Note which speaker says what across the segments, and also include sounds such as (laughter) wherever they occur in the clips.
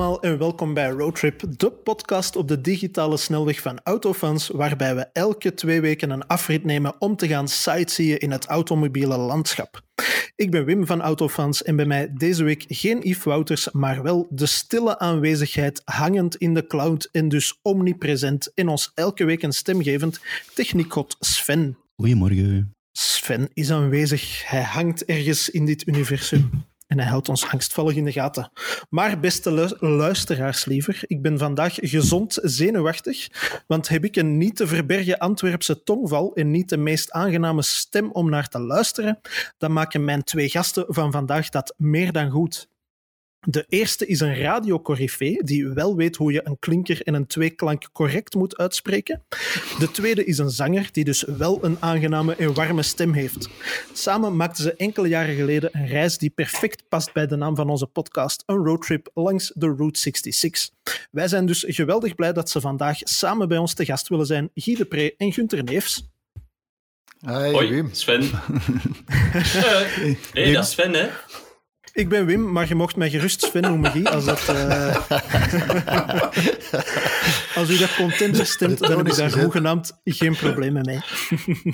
Speaker 1: allemaal en welkom bij Roadtrip, de podcast op de digitale snelweg van Autofans, waarbij we elke twee weken een afrit nemen om te gaan sightseeën in het automobiele landschap. Ik ben Wim van Autofans en bij mij deze week geen Yves Wouters, maar wel de stille aanwezigheid hangend in de cloud en dus omnipresent in ons elke week een stemgevend techniekgod Sven.
Speaker 2: Goedemorgen.
Speaker 1: Sven is aanwezig. Hij hangt ergens in dit universum. En hij houdt ons angstvallig in de gaten. Maar beste luisteraars, liever, ik ben vandaag gezond zenuwachtig, want heb ik een niet te verbergen Antwerpse tongval en niet de meest aangename stem om naar te luisteren, dan maken mijn twee gasten van vandaag dat meer dan goed. De eerste is een radiocorrifee die wel weet hoe je een klinker en een tweeklank correct moet uitspreken. De tweede is een zanger die dus wel een aangename en warme stem heeft. Samen maakten ze enkele jaren geleden een reis die perfect past bij de naam van onze podcast, een roadtrip langs de Route 66. Wij zijn dus geweldig blij dat ze vandaag samen bij ons te gast willen zijn, Guy de Pre en Gunther Neefs.
Speaker 3: Hi, Hoi, Wim. Sven. (laughs) Hé, hey, dat is Sven, hè?
Speaker 1: Ik ben Wim, maar je mocht mij gerust Sven noemen, Guy, als, dat, uh... (laughs) als u dat content stemt, dan heb ik daar hoegenaamd geen probleem mee.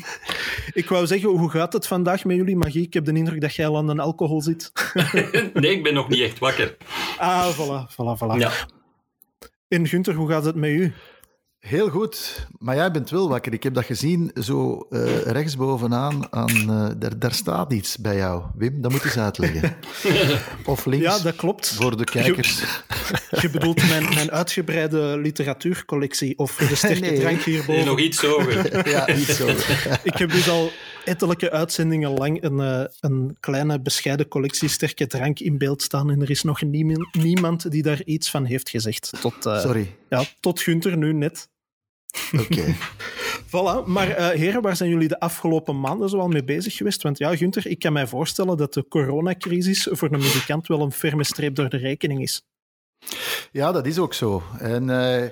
Speaker 1: (laughs) ik wou zeggen, hoe gaat het vandaag met jullie, Magie? Ik heb de indruk dat jij al aan de alcohol zit. (laughs)
Speaker 3: nee, ik ben nog niet echt wakker.
Speaker 1: Ah, voilà, voilà, voilà. Ja. En Gunther, hoe gaat het met u?
Speaker 2: Heel goed, maar jij bent wel wakker. Ik heb dat gezien zo uh, rechtsbovenaan. Aan, uh, daar, daar, staat iets bij jou. Wim, dat moet je eens uitleggen. (laughs) Of links.
Speaker 1: Ja, dat klopt.
Speaker 2: Voor de kijkers.
Speaker 1: Je, (laughs) je bedoelt mijn, mijn, uitgebreide literatuurcollectie of de (laughs) sterke nee. drank hierboven. Nee,
Speaker 3: nog iets hoger.
Speaker 2: ja, iets hoger.
Speaker 1: Ik heb dus al ettelijke uitzendingen lang een, uh, een kleine bescheiden collectie sterke drank in beeld staan en er is nog niemand, niemand die daar iets van heeft gezegd. Tot,
Speaker 2: Sorry.
Speaker 1: Ja, tot Gunther nu net.
Speaker 2: Oké. (laughs)
Speaker 1: voilà. Maar uh, heren, waar zijn jullie de afgelopen maanden zoal mee bezig geweest? Want ja, Gunther, ik kan mij voorstellen dat de coronacrisis voor een muzikant wel een ferme streep door de rekening is.
Speaker 2: Ja, dat is ook zo. En uh,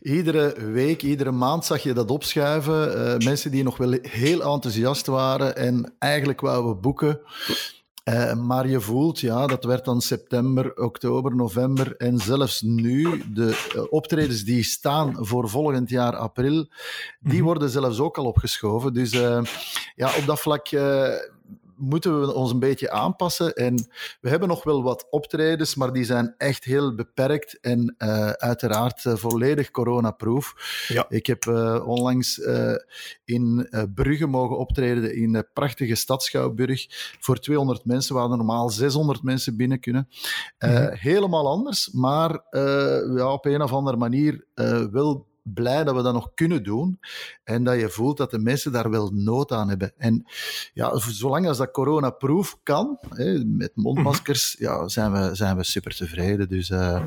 Speaker 2: iedere week, iedere maand zag je dat opschuiven. Uh, mensen die nog wel heel enthousiast waren en eigenlijk wouden boeken. Uh, maar je voelt, ja, dat werd dan september, oktober, november en zelfs nu, de uh, optredens die staan voor volgend jaar april, die mm -hmm. worden zelfs ook al opgeschoven. Dus uh, ja, op dat vlak moeten we ons een beetje aanpassen. En we hebben nog wel wat optredens, maar die zijn echt heel beperkt en uh, uiteraard uh, volledig coronaproof. Ja. Ik heb uh, onlangs in Brugge mogen optreden in de prachtige stad Schouwburg voor 200 mensen, waar er normaal 600 mensen binnen kunnen. Mm -hmm. Helemaal anders, maar ja, op een of andere manier wel blij dat we dat nog kunnen doen. En dat je voelt dat de mensen daar wel nood aan hebben. En ja, zolang als dat corona-proof kan, hè, met mondmaskers, ja, zijn, we, zijn we super tevreden. Dus uh,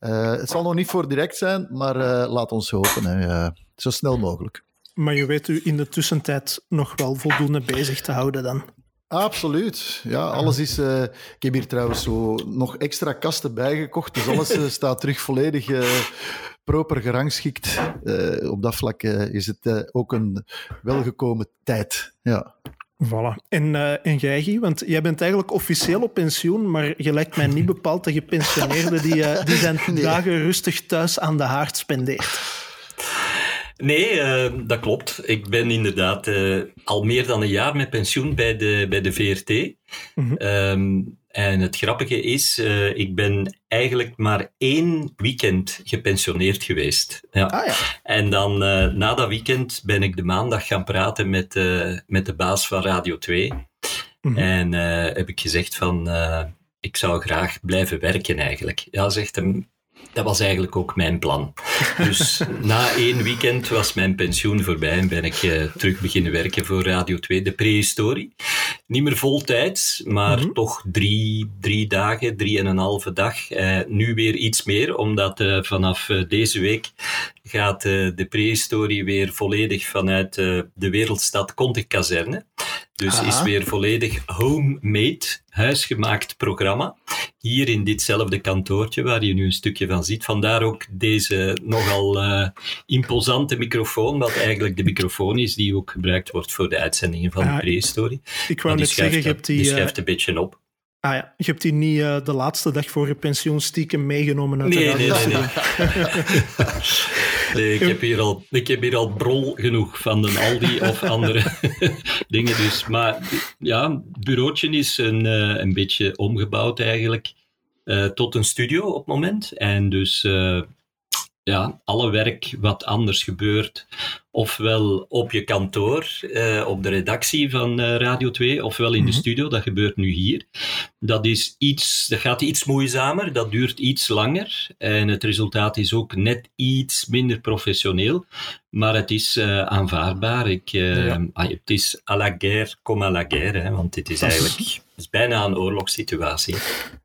Speaker 2: uh, het zal nog niet voor direct zijn, maar uh, laat ons hopen. Hè, zo snel mogelijk.
Speaker 1: Maar je weet u in de tussentijd nog wel voldoende bezig te houden dan?
Speaker 2: Absoluut. Ja, alles is. Uh, ik heb hier trouwens zo nog extra kasten bijgekocht. Dus alles uh, (laughs) staat terug volledig uh, proper gerangschikt. op dat vlak is het ook een welgekomen tijd. Ja.
Speaker 1: Voilà. En, en jij? Want jij bent eigenlijk officieel op pensioen, maar je lijkt mij niet bepaald de gepensioneerde die, die zijn (laughs) nee. dagen rustig thuis aan de haard spendeert.
Speaker 3: Nee, uh, dat klopt. Ik ben inderdaad uh, al meer dan een jaar met pensioen bij de, bij de VRT. Mm -hmm. um, en het grappige is, uh, ik ben eigenlijk maar één weekend gepensioneerd geweest. Ja.
Speaker 1: Ah, ja.
Speaker 3: En dan na dat weekend ben ik de maandag gaan praten met, met de baas van Radio 2. Mm -hmm. En heb ik gezegd van, ik zou graag blijven werken eigenlijk. Ja, zegt hem, dat was eigenlijk ook mijn plan. Dus na één weekend was mijn pensioen voorbij en ben ik uh, terug beginnen werken voor Radio 2, de prehistorie. Niet meer vol tijd, maar mm -hmm. toch drie, drie dagen, drie en een halve dag. Uh, nu weer iets meer, omdat uh, vanaf deze week gaat de prehistorie weer volledig vanuit de wereldstad Conte-kazerne. Dus Aha. is weer volledig homemade, huisgemaakt programma. Hier in ditzelfde kantoortje waar je nu een stukje van ziet. Vandaar ook deze nogal uh, imposante microfoon, wat eigenlijk de microfoon is die ook gebruikt wordt voor de uitzendingen van de prehistorie.
Speaker 1: Ik wou net zeggen, je hebt die...
Speaker 3: Die schuift een beetje op.
Speaker 1: Ah ja, je hebt die niet uh, de laatste dag voor je pensioen stiekem meegenomen uit
Speaker 3: nee,
Speaker 1: de
Speaker 3: nee, nee, nee. (laughs) nee, ik heb hier al, ik heb hier al brol genoeg van de Aldi of andere (laughs) dingen. Dus, maar ja, het bureautje is een, uh, een beetje omgebouwd eigenlijk uh, tot een studio op het moment. En dus ja, alle werk wat anders gebeurt, ofwel op je kantoor, eh, op de redactie van uh, Radio 2, ofwel in de
Speaker 1: Mhm.
Speaker 3: studio, dat gebeurt nu hier. Dat, is iets, dat gaat iets moeizamer, dat duurt iets langer en het resultaat is ook net iets minder professioneel, maar het is eh, aanvaardbaar. Ik, eh,
Speaker 1: Ja.
Speaker 3: ah, het is à la guerre comme à la guerre, hè, want dit is eigenlijk is bijna een oorlogssituatie.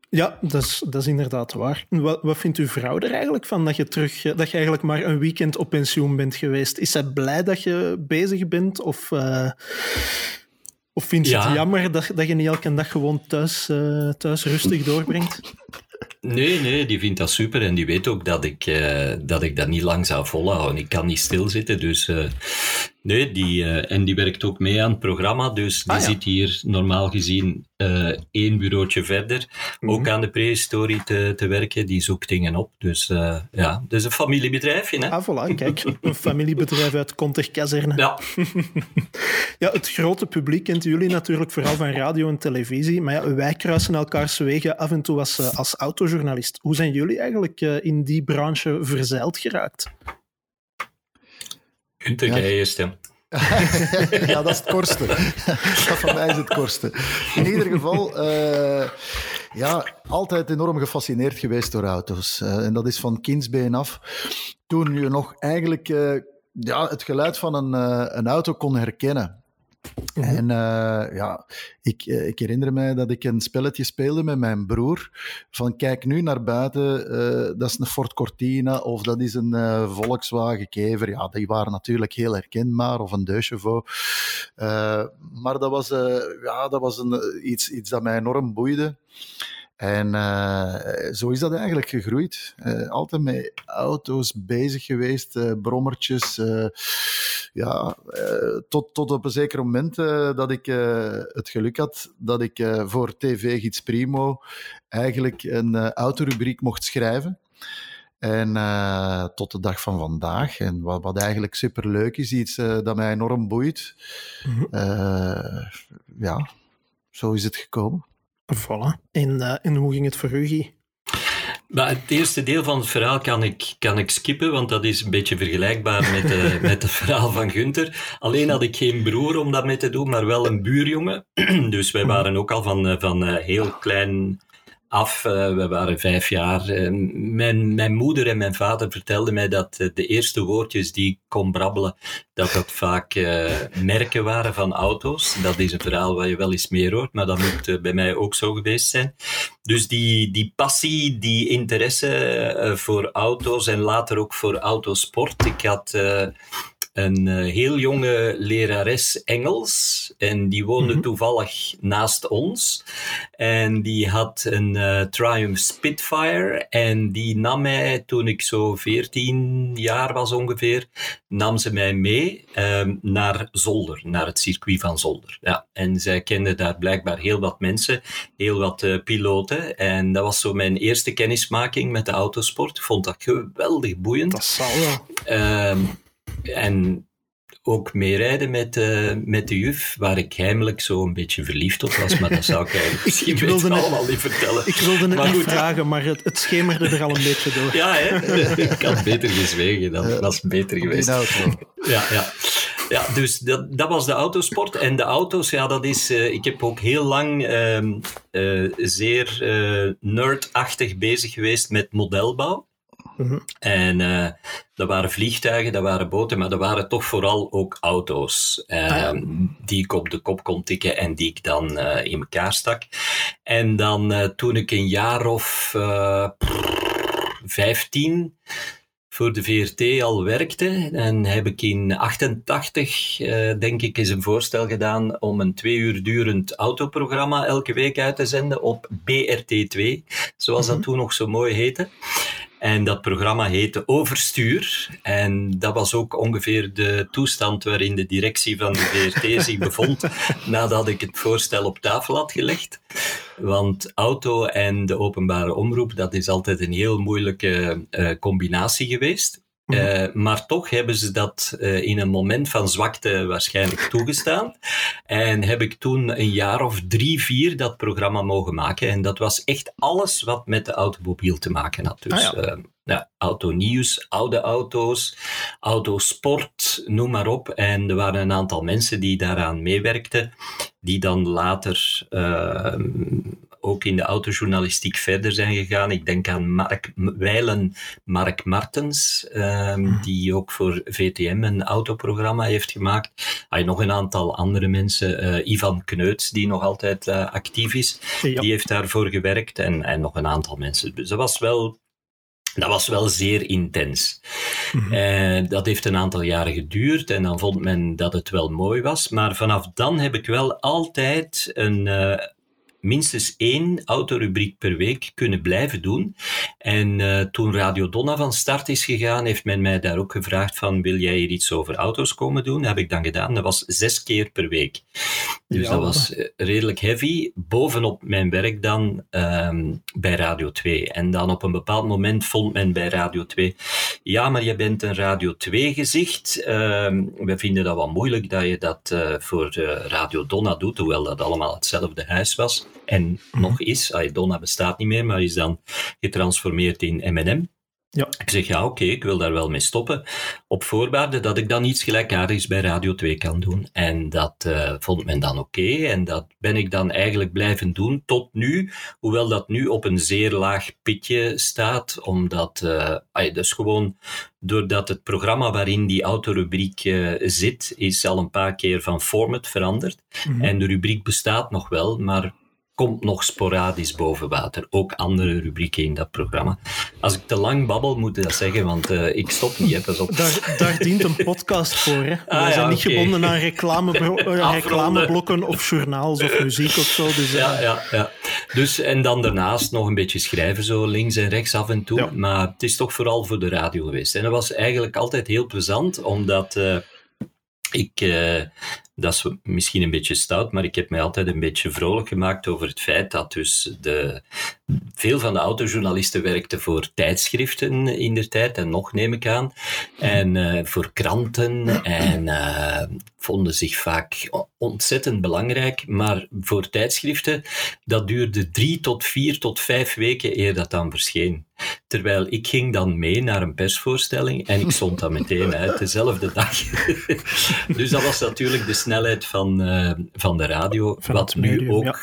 Speaker 1: Ja, dat is, dat is inderdaad waar. Wat, wat vindt uw vrouw er eigenlijk van dat je, terug, eh, dat je eigenlijk maar een weekend op pensioen bent geweest? Is zij blij dat je bezig bent? Of, eh, of vindt ze
Speaker 3: Ja.
Speaker 1: het jammer dat, dat je niet elke dag gewoon thuis, eh, thuis rustig doorbrengt?
Speaker 3: Nee, nee, die vindt dat super en die weet ook dat ik, dat, ik dat niet lang zou volhouden. Ik kan niet stilzitten, dus nee, die, eh, en die werkt ook mee aan het programma, dus die
Speaker 1: Ah, ja.
Speaker 3: zit hier normaal gezien eh, één bureautje verder, ook
Speaker 1: Mhm.
Speaker 3: aan de prehistorie te, te werken, die zoekt dingen op. Dus eh, ja, het is een familiebedrijfje, hè.
Speaker 1: Ah, voilà, kijk. (laughs) Een familiebedrijf uit Konterkazerne.
Speaker 3: Ja, (laughs)
Speaker 1: Ja, het grote publiek kent jullie natuurlijk vooral van radio en televisie. Maar ja, wij kruisen elkaars wegen af en toe als, als autojournalist. Hoe zijn jullie eigenlijk in die branche verzeild geraakt?
Speaker 3: Gunther, (laughs) hè.
Speaker 2: ja, dat is het kortste. (laughs) dat van mij is het kortste. In ieder geval, eh, ja, altijd enorm gefascineerd geweest door auto's. Eh, en dat is van kindsbeen af. Toen je nog eigenlijk eh, ja, het geluid van een, een auto kon herkennen.
Speaker 1: Mhm.
Speaker 2: En eh, ja, ik, eh, ik herinner mij dat ik een spelletje speelde met mijn broer. Van kijk nu naar buiten, eh, dat is een Ford Cortina of dat is een eh, Volkswagen Kever. Ja, die waren natuurlijk heel herkenbaar, of een. Eh, maar dat was, ja, dat was een, iets, iets dat mij enorm boeide. En zo is dat eigenlijk gegroeid. Altijd met auto's bezig geweest, brommertjes. Ja, eh, tot, tot op een zeker moment eh, dat ik eh, het geluk had dat ik voor TV Gids Primo eigenlijk een autorubriek mocht schrijven. En tot de dag van vandaag. En wat, wat eigenlijk superleuk is, iets dat mij enorm boeit.
Speaker 1: Mhm.
Speaker 2: Ja, zo is het gekomen.
Speaker 1: Voilà. En, en hoe ging het voor u?
Speaker 3: Maar het eerste deel van het verhaal kan ik, kan ik skippen, want dat is een beetje vergelijkbaar met, eh, (laughs) met het verhaal van Gunther. Alleen had ik geen broer om dat mee te doen, maar wel een buurjongen. (clears throat) Dus wij waren ook al van, eh, van eh, heel klein af. eh, we waren vijf jaar. Eh, mijn, mijn moeder en mijn vader vertelden mij dat eh, de eerste woordjes die ik kon brabbelen, dat dat vaak merken waren van auto's. Dat is een verhaal waar je wel eens meer hoort, maar dat moet bij mij ook zo geweest zijn. Dus die, die passie, die interesse voor auto's en later ook voor autosport. Ik had een eh, heel jonge lerares Engels en die woonde
Speaker 1: Mhm.
Speaker 3: toevallig naast ons. En die had een eh, Triumph Spitfire en die nam mij toen ik zo 14 jaar was ongeveer, nam ze mij mee ehm, naar Zolder, naar het circuit van Zolder. Ja, en zij kende daar blijkbaar heel wat mensen, heel wat eh, piloten. En dat was zo mijn eerste kennismaking met de autosport. Ik vond dat geweldig boeiend.
Speaker 1: Dat zal wel.
Speaker 3: Ehm, en ook meerijden met, eh, met de juf, waar ik heimelijk zo een beetje verliefd op was, maar dat zou ik eigenlijk (laughs) misschien
Speaker 1: ik wilde net-
Speaker 3: allemaal niet vertellen.
Speaker 1: Ik wilde het
Speaker 3: Maar
Speaker 1: niet
Speaker 3: goed.
Speaker 1: vragen, maar het, het schemerde er al een beetje door.
Speaker 3: Ja, hè? ik had beter gezwegen, dat was beter geweest. (laughs) Ja, ja. ja dus dat, dat was de autosport. En de auto's, ja, dat is... eh, ik heb ook heel lang ehm, eh, zeer eh, nerdachtig bezig geweest met modelbouw.
Speaker 1: Mhm.
Speaker 3: En eh, dat waren vliegtuigen, dat waren boten, maar dat waren toch vooral ook auto's. eh,
Speaker 1: ja.
Speaker 3: Die ik op de kop kon tikken en die ik dan eh, in elkaar stak. En dan toen ik een jaar of vijftien voor de VRT al werkte, en heb ik in 88, eh, denk ik, eens een voorstel gedaan om een twee uur durend autoprogramma elke week uit te zenden op BRT2, zoals dat
Speaker 1: Mhm.
Speaker 3: toen nog zo mooi heette. En dat programma heette Overstuur. En dat was ook ongeveer de toestand waarin de directie van de VRT (laughs) zich bevond nadat ik het voorstel op tafel had gelegd. Want auto en de openbare omroep, dat is altijd een heel moeilijke uh, combinatie geweest. Uh, maar toch hebben ze dat uh, in een moment van zwakte waarschijnlijk toegestaan. En heb ik toen een jaar of drie, vier dat programma mogen maken. En dat was echt alles wat met de automobiel te maken had. Dus ah, ja. uh, ja, autonieuws, oude auto's, autosport, noem maar op. En er waren een aantal mensen die daaraan meewerkten, die dan later ook in de autojournalistiek verder zijn gegaan. Ik denk aan Mark Weilen, Mark Martens, um, mm. die ook voor VTM een autoprogramma heeft gemaakt. Hij nog een aantal andere mensen. Uh, Ivan Kneuts, die nog altijd uh, actief is, ja. die heeft daarvoor gewerkt. En, en nog een aantal mensen. Dus dat was wel dat was wel zeer intens. Mm -hmm. dat heeft een aantal jaren geduurd en dan vond men dat het wel mooi was. Maar vanaf dan heb ik wel altijd een, uh, minstens één autorubriek per week kunnen blijven doen. En uh, toen Radio Donna van start is gegaan, heeft men mij daar ook gevraagd van, wil jij hier iets over auto's komen doen? Dat heb ik dan gedaan. Dat was zes keer per week. Dus ja, dat was eh, redelijk heavy. Bovenop mijn werk dan um, bij Radio 2. En dan op een bepaald moment vond men bij Radio 2, ja, maar je bent een Radio 2 gezicht. Um, we vinden dat wel moeilijk dat je dat uh, voor Radio Donna doet, hoewel dat allemaal hetzelfde huis was en mm-hmm. nog is. Donna bestaat niet meer, maar is dan getransformeerd in M&M. Ja. Ik zeg, ja, oké, okay, ik wil daar wel mee stoppen. Op voorwaarde dat ik dan iets gelijkaardigs bij Radio 2 kan doen. En dat uh, vond men dan oké. Okay. En dat ben ik dan eigenlijk blijven doen tot nu. Hoewel dat nu op een zeer laag pitje staat. Omdat, uh, dus gewoon doordat het programma waarin die autorubriek uh, zit, is al een paar keer van format veranderd. Mm -hmm. En de rubriek bestaat nog wel, maar komt nog sporadisch boven water. Ook andere rubrieken in dat programma. Als ik te lang babbel, moet ik dat zeggen, want uh, ik stop niet. Hè, pas op.
Speaker 1: Daar, daar dient een podcast voor. Hè? Ah, We zijn ja, niet okay. gebonden aan reclameblokken (laughs) reclameblokken of journaals of muziek of zo. Dus,
Speaker 3: uh... ja, ja, ja. Dus, en dan daarnaast nog een beetje schrijven, zo links en rechts af en toe. Ja. Maar het is toch vooral voor de radio geweest. En dat was eigenlijk altijd heel plezant, omdat... Uh, ik, uh, dat is misschien een beetje stout, maar ik heb mij altijd een beetje vrolijk gemaakt over het feit dat dus de, veel van de autojournalisten werkten voor tijdschriften in der tijd, en nog neem ik aan, en uh, voor kranten, en uh, vonden zich vaak ontzettend belangrijk, maar voor tijdschriften, dat duurde drie tot vier tot vijf weken eer dat dan verscheen. Terwijl ik ging dan mee naar een persvoorstelling en ik stond dan meteen uit dezelfde dag. (laughs) dus dat was natuurlijk de snelheid van, uh, van de radio, van wat medium, nu ook ja.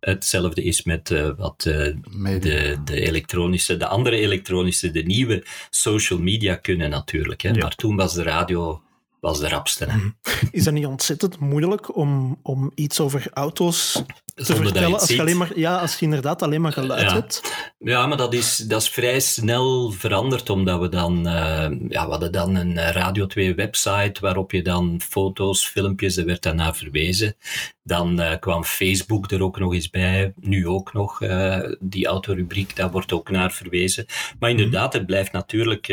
Speaker 3: hetzelfde is met uh, wat uh, de, de elektronische, de andere elektronische, de nieuwe social media kunnen natuurlijk. Hè. Ja. Maar toen was de radio was de rapste. Hè. (laughs)
Speaker 1: Is dat niet ontzettend moeilijk om, om iets over auto's te vertellen als je, alleen maar, ja, als je inderdaad alleen maar geluid
Speaker 3: ja.
Speaker 1: hebt?
Speaker 3: Ja, maar dat is, dat is vrij snel veranderd, omdat we dan, uh, ja, we hadden dan een Radio 2 website waarop je dan foto's, filmpjes, er werd daarna verwezen. Dan uh, kwam Facebook er ook nog eens bij, nu ook nog, uh, die autorubriek, daar wordt ook naar verwezen. Maar inderdaad, het blijft natuurlijk,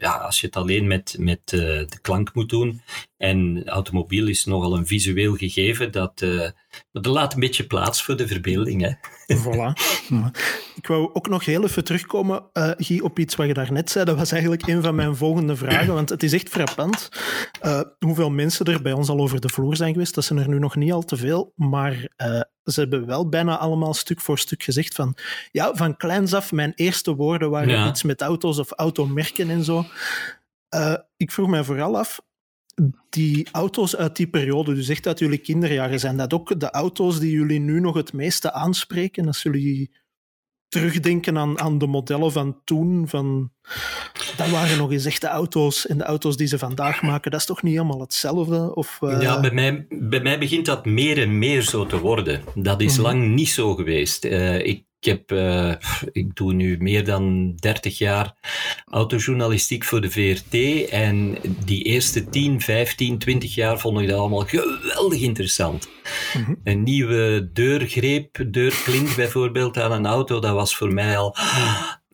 Speaker 3: ja, als je het alleen met, met de klank moet doen, en automobiel is nogal een visueel gegeven, dat, uh, dat laat een beetje plaats voor de verbeelding. Hè?
Speaker 1: Voilà. (laughs) Ik wou ook nog heel even terugkomen, uh, Guy, op iets wat je daarnet zei. Dat was eigenlijk een van mijn volgende vragen, want het is echt frappant uh, hoeveel mensen er bij ons al over de vloer zijn geweest. Dat zijn er nu nog niet al te veel, maar uh, ze hebben wel bijna allemaal stuk voor stuk gezegd van ja, van kleins af, mijn eerste woorden waren ja. iets met auto's of automerken en zo. ik vroeg mij vooral af, die auto's uit die periode, dus echt uit jullie kinderjaren, zijn dat ook de auto's die jullie nu nog het meeste aanspreken? Als jullie terugdenken aan, aan de modellen van toen, van, dat waren nog eens echte auto's en de auto's die ze vandaag maken, dat is toch niet helemaal hetzelfde? Of, uh...
Speaker 3: Ja, bij mij, bij mij begint dat meer en meer zo te worden. Dat is mm -hmm. lang niet zo geweest. Uh, ik ik, heb, uh, ik doe nu meer dan 30 jaar autojournalistiek voor de VRT. En die eerste 10, 15, 20 jaar vond ik dat allemaal geweldig interessant. Mm -hmm. Een nieuwe deurgreep, deurklink bijvoorbeeld aan een auto, dat was voor mij al.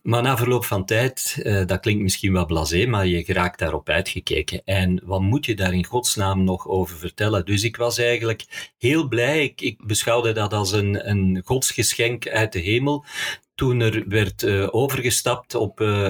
Speaker 3: Maar na verloop van tijd, uh, dat klinkt misschien wel blasé, maar je geraakt daarop uitgekeken. En wat moet je daar in godsnaam nog over vertellen? Dus ik was eigenlijk heel blij. Ik, ik beschouwde dat als een, een godsgeschenk uit de hemel. Toen er werd uh, overgestapt op uh,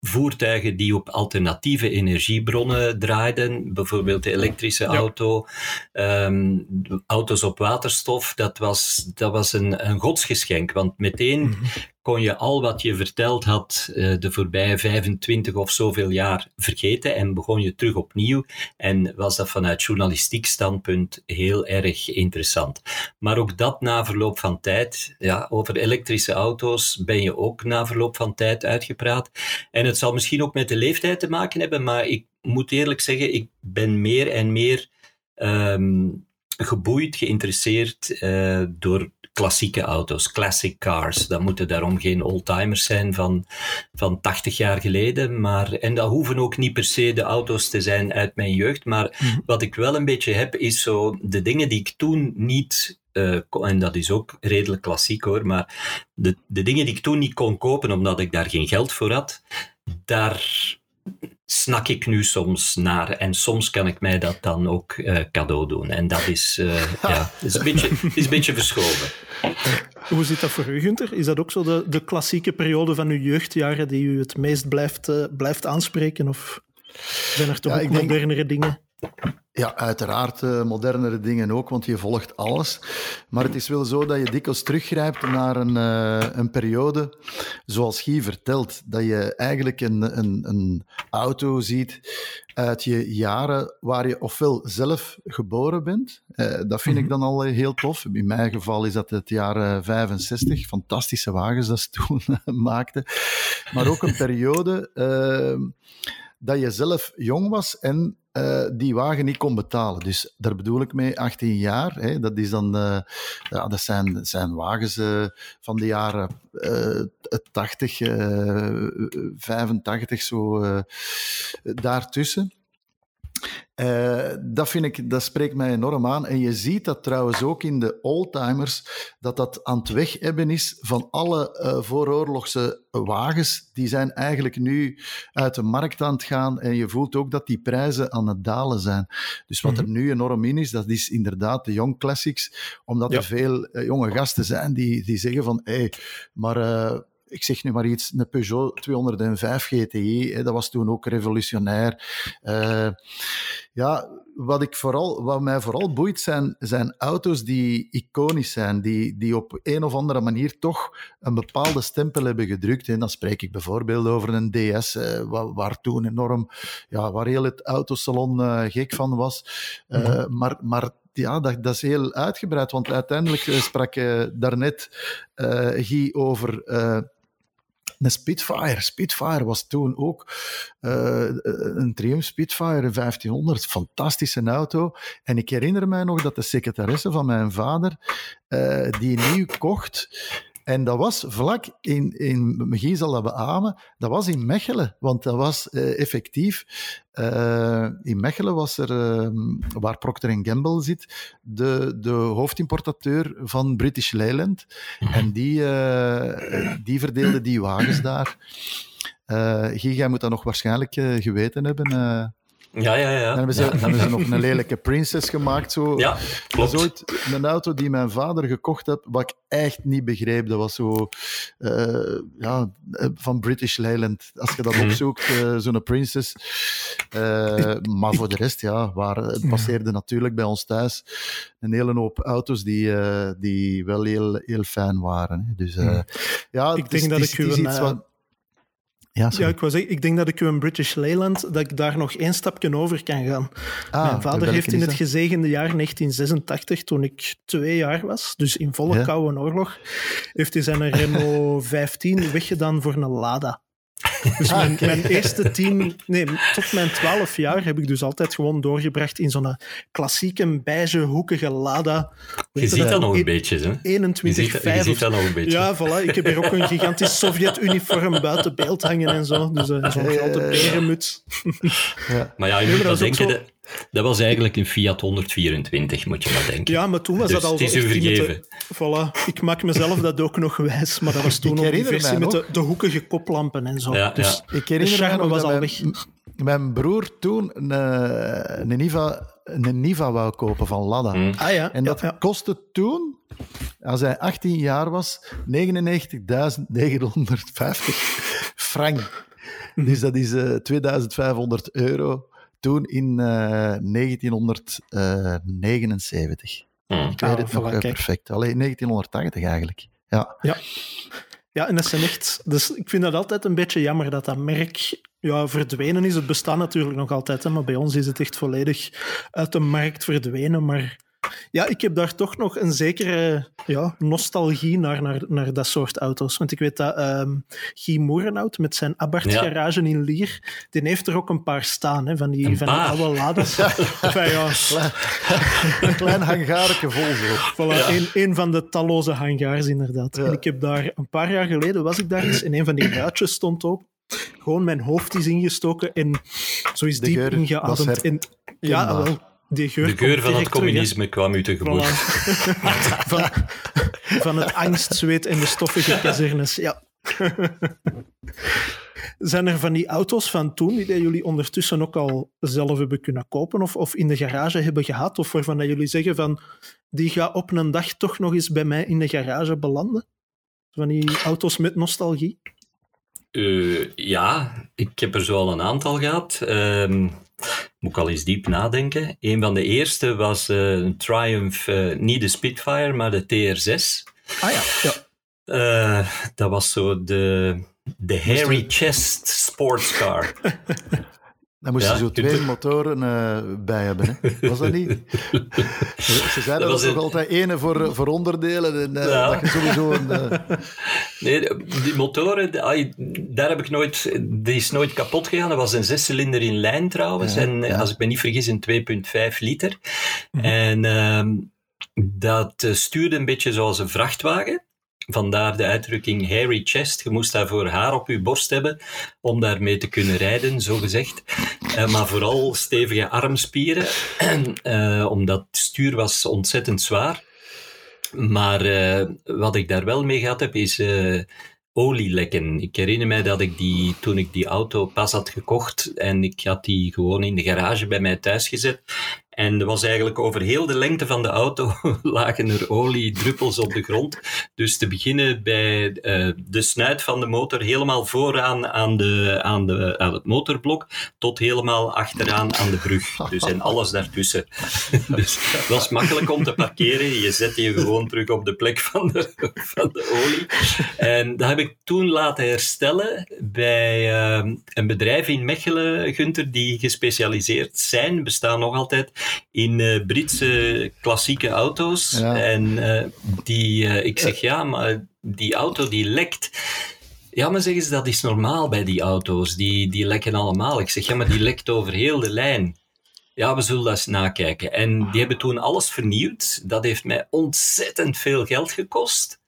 Speaker 3: voertuigen die op alternatieve energiebronnen draaiden, bijvoorbeeld de elektrische ja. auto, um, auto's op waterstof, dat was, dat was een, een godsgeschenk. Want meteen mm -hmm kon je al wat je verteld had uh, de voorbije 25 of zoveel jaar vergeten en begon je terug opnieuw. En was dat vanuit journalistiek standpunt heel erg interessant. Maar ook dat na verloop van tijd, ja, over elektrische auto's ben je ook na verloop van tijd uitgepraat. En het zal misschien ook met de leeftijd te maken hebben, maar ik moet eerlijk zeggen, ik ben meer en meer um, geboeid, geïnteresseerd uh, door klassieke auto's, classic cars. Dat moeten daarom geen oldtimers zijn van, van 80 jaar geleden. Maar, en dat hoeven ook niet per se de auto's te zijn uit mijn jeugd. Maar mm. wat ik wel een beetje heb, is zo de dingen die ik toen niet uh, en dat is ook redelijk klassiek hoor, maar de, de dingen die ik toen niet kon kopen omdat ik daar geen geld voor had, daar snak ik nu soms naar. En soms kan ik mij dat dan ook uh, cadeau doen. En dat is, uh, ja, is, een beetje, is een beetje verschoven.
Speaker 1: Hoe zit dat voor u, Gunther? Is dat ook zo de, de klassieke periode van uw jeugdjaren die u het meest blijft, uh, blijft aanspreken? Of zijn er toch ja, ook modernere denk... dingen?
Speaker 2: Ja, uiteraard uh, modernere dingen ook, want je volgt alles. Maar het is wel zo dat je dikwijls teruggrijpt naar een, uh, een periode, zoals Guy vertelt, dat je eigenlijk een, een, een auto ziet uit je jaren waar je ofwel zelf geboren bent, uh, dat vind ik mhm. dan al heel tof. In mijn geval is dat het jaar 65, fantastische wagens dat ze (laughs) toen maakten. Maar ook een (laughs) periode dat je zelf jong was en uh, die wagen niet kon betalen. Dus daar bedoel ik mee 18 jaar. Hè, dat, is dan, uh, ja, dat zijn, wagens uh, van de jaren 80, 85, zo daartussen. Uh, dat, vind ik, dat spreekt mij enorm aan. En je ziet dat trouwens ook in de oldtimers, dat dat aan het weghebben is van alle uh, vooroorlogse wagens. Die zijn eigenlijk nu uit de markt aan het gaan. En je voelt ook dat die prijzen aan het dalen zijn. Dus wat er mhm. nu enorm in is, dat is inderdaad de Young Classics. Omdat ja. er veel uh, jonge gasten zijn die, die zeggen van, hé, hey, maar ik zeg nu maar iets, een Peugeot 205 GTI, hè, dat was toen ook revolutionair. Uh, ja, wat, ik vooral, wat mij vooral boeit zijn, zijn auto's die iconisch zijn, die, die op een of andere manier toch een bepaalde stempel hebben gedrukt. En dan spreek ik bijvoorbeeld over een DS, eh, waar, waar, toen enorm, ja, waar heel het autosalon uh, gek van was. Uh, -hmm. maar, maar ja, dat, dat, is heel uitgebreid, want uiteindelijk sprak je daarnet, uh, Guy, over een Spitfire. Spitfire was toen ook uh, een Triumph Spitfire 1500. Fantastische auto. En ik herinner mij nog dat de secretaresse van mijn vader uh, die nieuw kocht. En dat was vlak in, in zal dat beamen, dat was in Mechelen. Want dat was uh, effectief, uh, in Mechelen was er, uh, waar Procter Gamble zit, de, de hoofdimportateur van British Leyland. Mhm. En die, die verdeelde die wagens daar. Uh, jij moet dat nog waarschijnlijk geweten hebben.
Speaker 3: Ja, ja, ja.
Speaker 2: Dan hebben ze, dan hebben ze nog een lelijke Princess gemaakt. Zo.
Speaker 3: Ja, klopt.
Speaker 2: Dat is ooit een auto die mijn vader gekocht heeft, wat ik echt niet begreep. Dat was zo uh, ja, van British Leyland. Als je dat mhm. opzoekt, uh, zo'n Princess. Uh, maar voor de rest, ja, waar, het passeerde natuurlijk bij ons thuis een hele hoop auto's die, die wel heel, heel fijn waren. Dus ja,
Speaker 1: ik denk dat ik u een... Ja, ja, ik, was, ik denk dat ik u een British Leyland, dat ik daar nog één stapje over kan gaan. Ah, Mijn vader heeft in het gezegende jaar 1986, toen ik twee jaar was, dus in volle ja. koude oorlog, heeft hij zijn Renault (laughs) 15 weggedaan voor een Lada. Dus mijn, mijn, eerste tien, nee, tot mijn twaalf jaar heb ik dus altijd gewoon doorgebracht in zo'n klassieke beige hoekige Lada.
Speaker 3: Je ziet dat nog een beetje, hè?
Speaker 1: 21,
Speaker 3: je ziet, je ziet dat nog een beetje.
Speaker 1: Ja, voilà. Ik heb hier ook een gigantisch (laughs) Sovjet-uniform buiten beeld hangen en zo. Dus uh, zo'n grote berenmuts.
Speaker 3: Ja. Maar ja, je moet wel denken, de, Dat was eigenlijk een Fiat 124, moet je maar denken.
Speaker 1: Ja, maar toen was
Speaker 3: Dus
Speaker 1: dat al
Speaker 3: het is vergeven.
Speaker 1: de- voilà. Ik maak mezelf dat ook nog wijs, maar dat was (laughs) toen
Speaker 2: Ik
Speaker 1: nog die
Speaker 2: herinner
Speaker 1: versie met de, de hoekige koplampen en zo.
Speaker 3: Ja,
Speaker 1: dus
Speaker 3: ja.
Speaker 2: Ik herinner
Speaker 1: de
Speaker 2: me
Speaker 1: charme
Speaker 2: nog
Speaker 1: was
Speaker 2: dat
Speaker 1: al
Speaker 2: mijn,
Speaker 1: weg.
Speaker 2: mijn broer toen een, eh, een, Niva, een Niva wou kopen van Lada.
Speaker 3: Hm.
Speaker 1: Ah ja,
Speaker 2: En dat
Speaker 1: ja, ja.
Speaker 2: kostte toen, als hij 18 jaar was, 99.950 frank.
Speaker 1: Mhm.
Speaker 2: Dus dat is eh 2500 euro toen in eh 1979.
Speaker 3: Hm.
Speaker 2: Ik
Speaker 1: Ah,
Speaker 2: weet het
Speaker 1: voilà,
Speaker 2: nog eh,
Speaker 1: kijk.
Speaker 2: perfect. Alleen 1980 eigenlijk. Ja.
Speaker 1: Ja, en dat zijn echt... Dus ik vind dat altijd een beetje jammer dat dat merk ja, verdwenen is. Het bestaat natuurlijk nog altijd, hè, maar bij ons is het echt volledig uit de markt verdwenen. Maar ja, ik heb daar toch nog een zekere ja, nostalgie naar, naar, naar dat soort auto's. Want ik weet dat ehm Guy Moerenhout met zijn Abarth
Speaker 3: Ja.
Speaker 1: garage in Lier, die heeft er ook een paar staan, hè, van die,
Speaker 3: Een
Speaker 1: van die
Speaker 3: paar?
Speaker 1: oude. (laughs) Enfin, ja, (laughs)
Speaker 2: Een klein hangareke vol zo.
Speaker 1: Voilà, een, een van de talloze hangars, inderdaad. En ik heb daar een paar jaar geleden was ik daar eens en een van die ruitjes stond open. Gewoon mijn hoofd is ingestoken en zo is
Speaker 2: De
Speaker 1: diep
Speaker 2: geur
Speaker 1: ingeademd. En, ja, wel, die geur
Speaker 3: De geur van het
Speaker 1: terug,
Speaker 3: communisme kwam u tegemoet.
Speaker 1: Voilà. (laughs) van, van het angstzweet en de stoffige kazernes, ja. Zijn er van die auto's van toen die jullie ondertussen ook al zelf hebben kunnen kopen of, of in de garage hebben gehad? Of waarvan dat jullie zeggen van die gaat op een dag toch nog eens bij mij in de garage belanden? Van die auto's met nostalgie?
Speaker 3: Eh, ja, ik heb er zo al een aantal gehad. Ehm, moet ik al eens diep nadenken. Een van de eerste was eh, een Triumph, eh, niet de Spitfire, maar de TR6.
Speaker 1: Ah ja, ja.
Speaker 3: Eh, dat was zo de, de hairy chest sportscar. (laughs)
Speaker 2: Daar moesten
Speaker 3: Ja,
Speaker 2: zo
Speaker 3: je
Speaker 2: twee motoren eh, bij hebben. Hè. Was dat niet? (laughs) Ze zeiden
Speaker 3: Dat
Speaker 2: toch
Speaker 3: een-
Speaker 2: altijd ene voor, voor onderdelen. En,
Speaker 3: Ja.
Speaker 2: Dat je sowieso een... eh, (laughs)
Speaker 3: Nee, die motoren, daar heb ik nooit, die is nooit kapot gegaan. Dat was een zescilinder in lijn trouwens.
Speaker 2: Ja,
Speaker 3: en als ik me niet vergis, een 2,5 liter. En ehm, dat stuurde een beetje zoals een vrachtwagen. Vandaar de uitdrukking hairy chest. Je moest daarvoor haar op je borst hebben om daarmee te kunnen rijden, zo gezegd. Eh, maar vooral stevige armspieren, (clears throat) eh, omdat het stuur was ontzettend zwaar. Maar eh, wat ik daar wel mee gehad heb, is olielekken. Ik herinner mij dat ik die, toen ik die auto pas had gekocht en ik had die gewoon in de garage bij mij thuis gezet. En er was eigenlijk over heel de lengte van de auto (laughs) lagen er oliedruppels op de grond. Dus te beginnen bij eh, de snuit van de motor, helemaal vooraan aan, de, aan, de, aan het motorblok, tot helemaal achteraan aan de brug. Dus en alles daartussen. (laughs) dus het was makkelijk om te parkeren. Je zette je gewoon terug op de plek van de, van de olie. En dat heb ik toen laten herstellen bij eh, een bedrijf in Mechelen, Gunther, die gespecialiseerd zijn, bestaan nog altijd, in eh, Britse klassieke auto's.
Speaker 2: Ja.
Speaker 3: En eh, die, eh, ik zeg ja, maar die auto die lekt. Ja, maar zeggen ze, dat is normaal bij die auto's. Die, die lekken allemaal. Ik zeg, ja, maar die lekt over heel de lijn. Ja, we zullen dat eens nakijken. En die hebben toen alles vernieuwd. Dat heeft mij ontzettend veel geld gekost.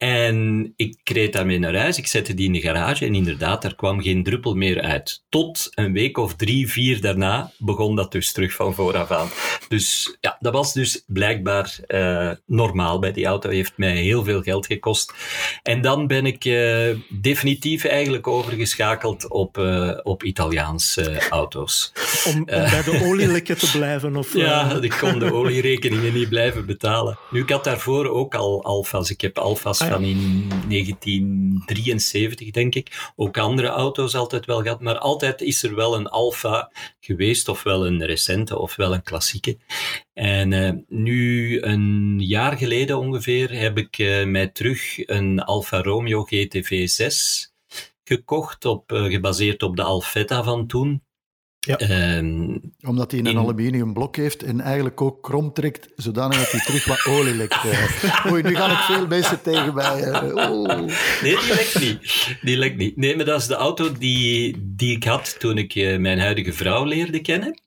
Speaker 3: En ik reed daarmee naar huis, ik zette die in de garage en inderdaad, er kwam geen druppel meer uit. Tot een week of drie, vier daarna begon dat dus terug van vooraf aan. Dus ja, dat was dus blijkbaar eh, normaal bij die auto, heeft mij heel veel geld gekost. En dan ben ik eh, definitief eigenlijk overgeschakeld op, eh, op Italiaanse auto's.
Speaker 1: Om, om bij de olielekken te blijven? Of, (laughs)
Speaker 3: Ja, ik kon de olierekeningen niet blijven betalen. Nu, ik had daarvoor ook al Alfa's. Ik heb Alfa's. Van in 1973, denk ik. Ook andere auto's altijd wel gehad. Maar altijd is er wel een Alfa geweest, ofwel een recente, ofwel een klassieke. En eh, nu, een jaar geleden ongeveer, heb ik eh, mij terug een Alfa Romeo GTV 6 gekocht, op, eh, gebaseerd op de Alfetta van toen.
Speaker 1: Ja.
Speaker 3: Ehm,
Speaker 2: Omdat hij een
Speaker 3: In-
Speaker 2: aluminium blok heeft en eigenlijk ook krom trekt, zodanig dat hij terug wat olie lekt. eh. Oei, nu gaan ik veel mensen tegen mij. eh.
Speaker 3: Nee, die lekt niet. Die lekt niet. Nee, maar dat is de auto die, die ik had toen ik eh, mijn huidige vrouw leerde kennen.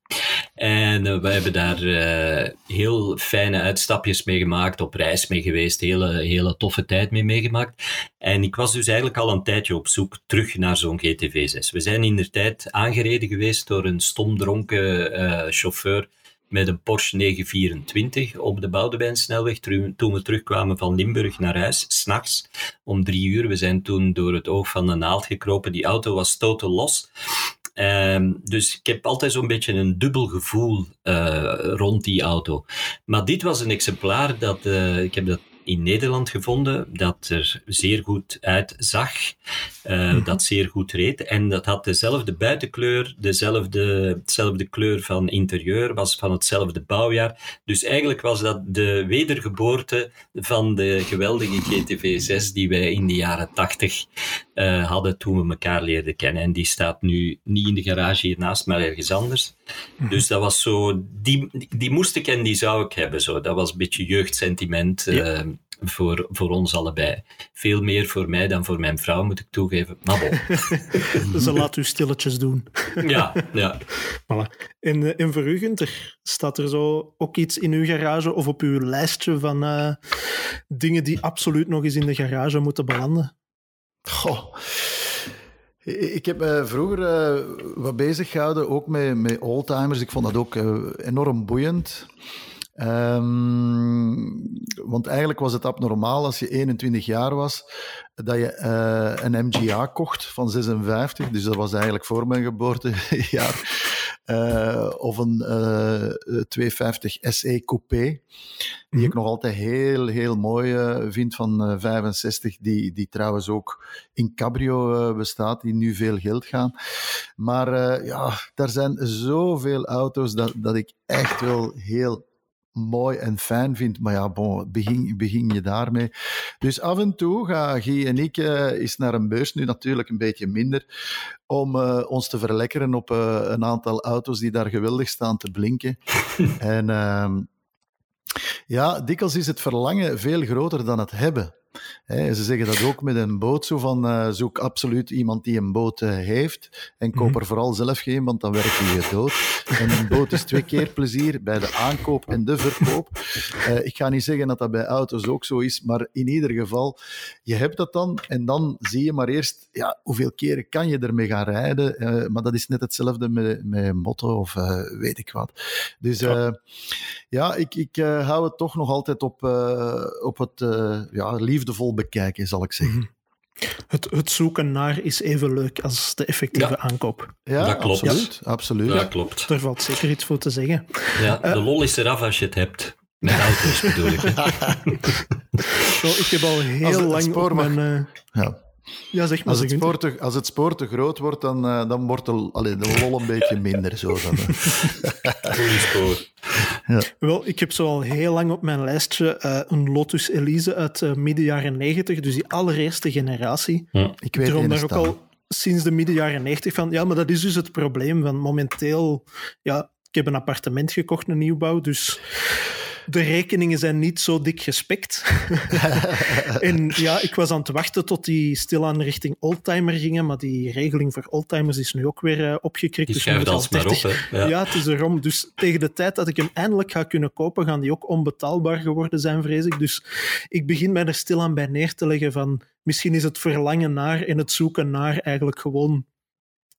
Speaker 3: En uh, we hebben daar uh, heel fijne uitstapjes mee gemaakt, op reis mee geweest, hele, hele toffe tijd mee meegemaakt. En ik was dus eigenlijk al een tijdje op zoek terug naar zo'n GTV6. We zijn in de tijd aangereden geweest door een stomdronken uh, chauffeur met een Porsche 924 op de Boudewijnsnelweg toen we terugkwamen van Limburg naar huis, s'nachts om drie uur. We zijn toen door het oog van de naald gekropen. Die auto was totaal los. Um, dus ik heb altijd zo'n beetje een dubbel gevoel uh, rond die auto. Maar dit was een exemplaar dat, uh, ik heb dat in Nederland gevonden dat er zeer goed uitzag, uh, dat zeer goed reed. En dat had dezelfde buitenkleur, dezelfde, dezelfde kleur van interieur, was van hetzelfde bouwjaar. Dus eigenlijk was dat de wedergeboorte van de geweldige GTV 6 die wij in de jaren 80 uh, hadden toen we elkaar leerden kennen. En die staat nu niet in de garage hiernaast, maar ergens anders. Mhm. Dus dat was zo, die, die moest ik en die zou ik hebben. Zo. Dat was een beetje jeugdsentiment uh, voor, voor ons allebei. Veel meer voor mij dan voor mijn vrouw, moet ik toegeven. Maar bon. (laughs)
Speaker 1: Ze laat u stilletjes doen.
Speaker 3: ja, ja. (laughs)
Speaker 1: Voilà. En, en voor u, Gunther, staat er zo ook iets in uw garage of op uw lijstje van uh, dingen die absoluut nog eens in de garage moeten belanden?
Speaker 2: Goh. Ik heb me vroeger uh, wat bezig gehouden, ook met, met oldtimers. Ik vond dat ook uh, enorm boeiend. Um, want eigenlijk was het abnormaal als je 21 jaar was, dat je uh, een MGA kocht van 56. Dus dat was eigenlijk voor mijn geboortejaar. Uh, of een uh, 250 SE Coupé, die -hmm. ik nog altijd heel, heel mooi uh, vind van 65, die, die trouwens ook in cabrio bestaat, die nu veel geld gaan. Maar ja, daar zijn zoveel auto's dat, dat ik echt wel heel mooi en fijn vind. Maar ja, bon, begin, begin je daarmee. Dus af en toe gaan Guy en ik uh, eens naar een beurs, nu natuurlijk een beetje minder, om uh, ons te verlekkeren op uh, een aantal auto's die daar geweldig staan te blinken. (laughs) en ehm, ja, dikwijls is het verlangen veel groter dan het hebben. He, ze zeggen dat ook met een boot, zo van uh, zoek absoluut iemand die een boot uh, heeft en koop -hmm. er vooral zelf geen, want dan werk je je dood. En een boot is twee keer plezier bij de aankoop en de verkoop. Uh, ik ga niet zeggen dat dat bij auto's ook zo is, maar in ieder geval, je hebt dat dan en dan zie je maar eerst ja, hoeveel keren kan je ermee gaan rijden. maar dat is net hetzelfde met, met motto of weet ik wat. Dus ja, ja ik, ik hou het toch nog altijd op, op het ja, liefde liefdevol bekijken, zal ik zeggen. Mm
Speaker 1: -hmm. het, het, zoeken naar is even leuk als de effectieve
Speaker 3: ja.
Speaker 1: aankoop.
Speaker 2: Ja, dat klopt. Absoluut. absoluut.
Speaker 3: Ja, klopt.
Speaker 1: Daar valt zeker iets voor te zeggen.
Speaker 3: Ja, de uh, lol is eraf als je het hebt. Met auto's bedoel ik.
Speaker 1: Zo, (laughs) (laughs) ik heb al heel lang op mijn... Uh...
Speaker 2: Ja.
Speaker 1: Ja, zeg maar.
Speaker 2: Als het, spoor te, als het spoor te groot wordt, dan, uh, dan wordt de, allee, de lol een beetje minder. Zo dan,
Speaker 3: Goeie (laughs) spoor.
Speaker 1: Ja. Wel, ik heb zo al heel lang op mijn lijstje uh, een Lotus Elise uit uh, midden jaren 90, dus die allereerste generatie.
Speaker 3: Ja.
Speaker 2: Ik weet
Speaker 1: daar ook al sinds de midden jaren 90 van. Ja, maar dat is dus het probleem. Want momenteel, ja, ik heb een appartement gekocht, een nieuwbouw, dus de rekeningen zijn niet zo dik gespekt. (laughs) en ja, ik was aan het wachten tot die stilaan richting oldtimer gingen, maar die regeling voor oldtimers is nu ook weer uh, opgekrikt.
Speaker 3: Die schuift
Speaker 1: dus
Speaker 3: alsmaar 30... op, hè?
Speaker 1: Ja. ja, het is erom. Dus tegen de tijd dat ik hem eindelijk ga kunnen kopen, gaan die ook onbetaalbaar geworden zijn, vrees ik. Dus ik begin mij er stilaan bij neer te leggen van misschien is het verlangen naar en het zoeken naar eigenlijk gewoon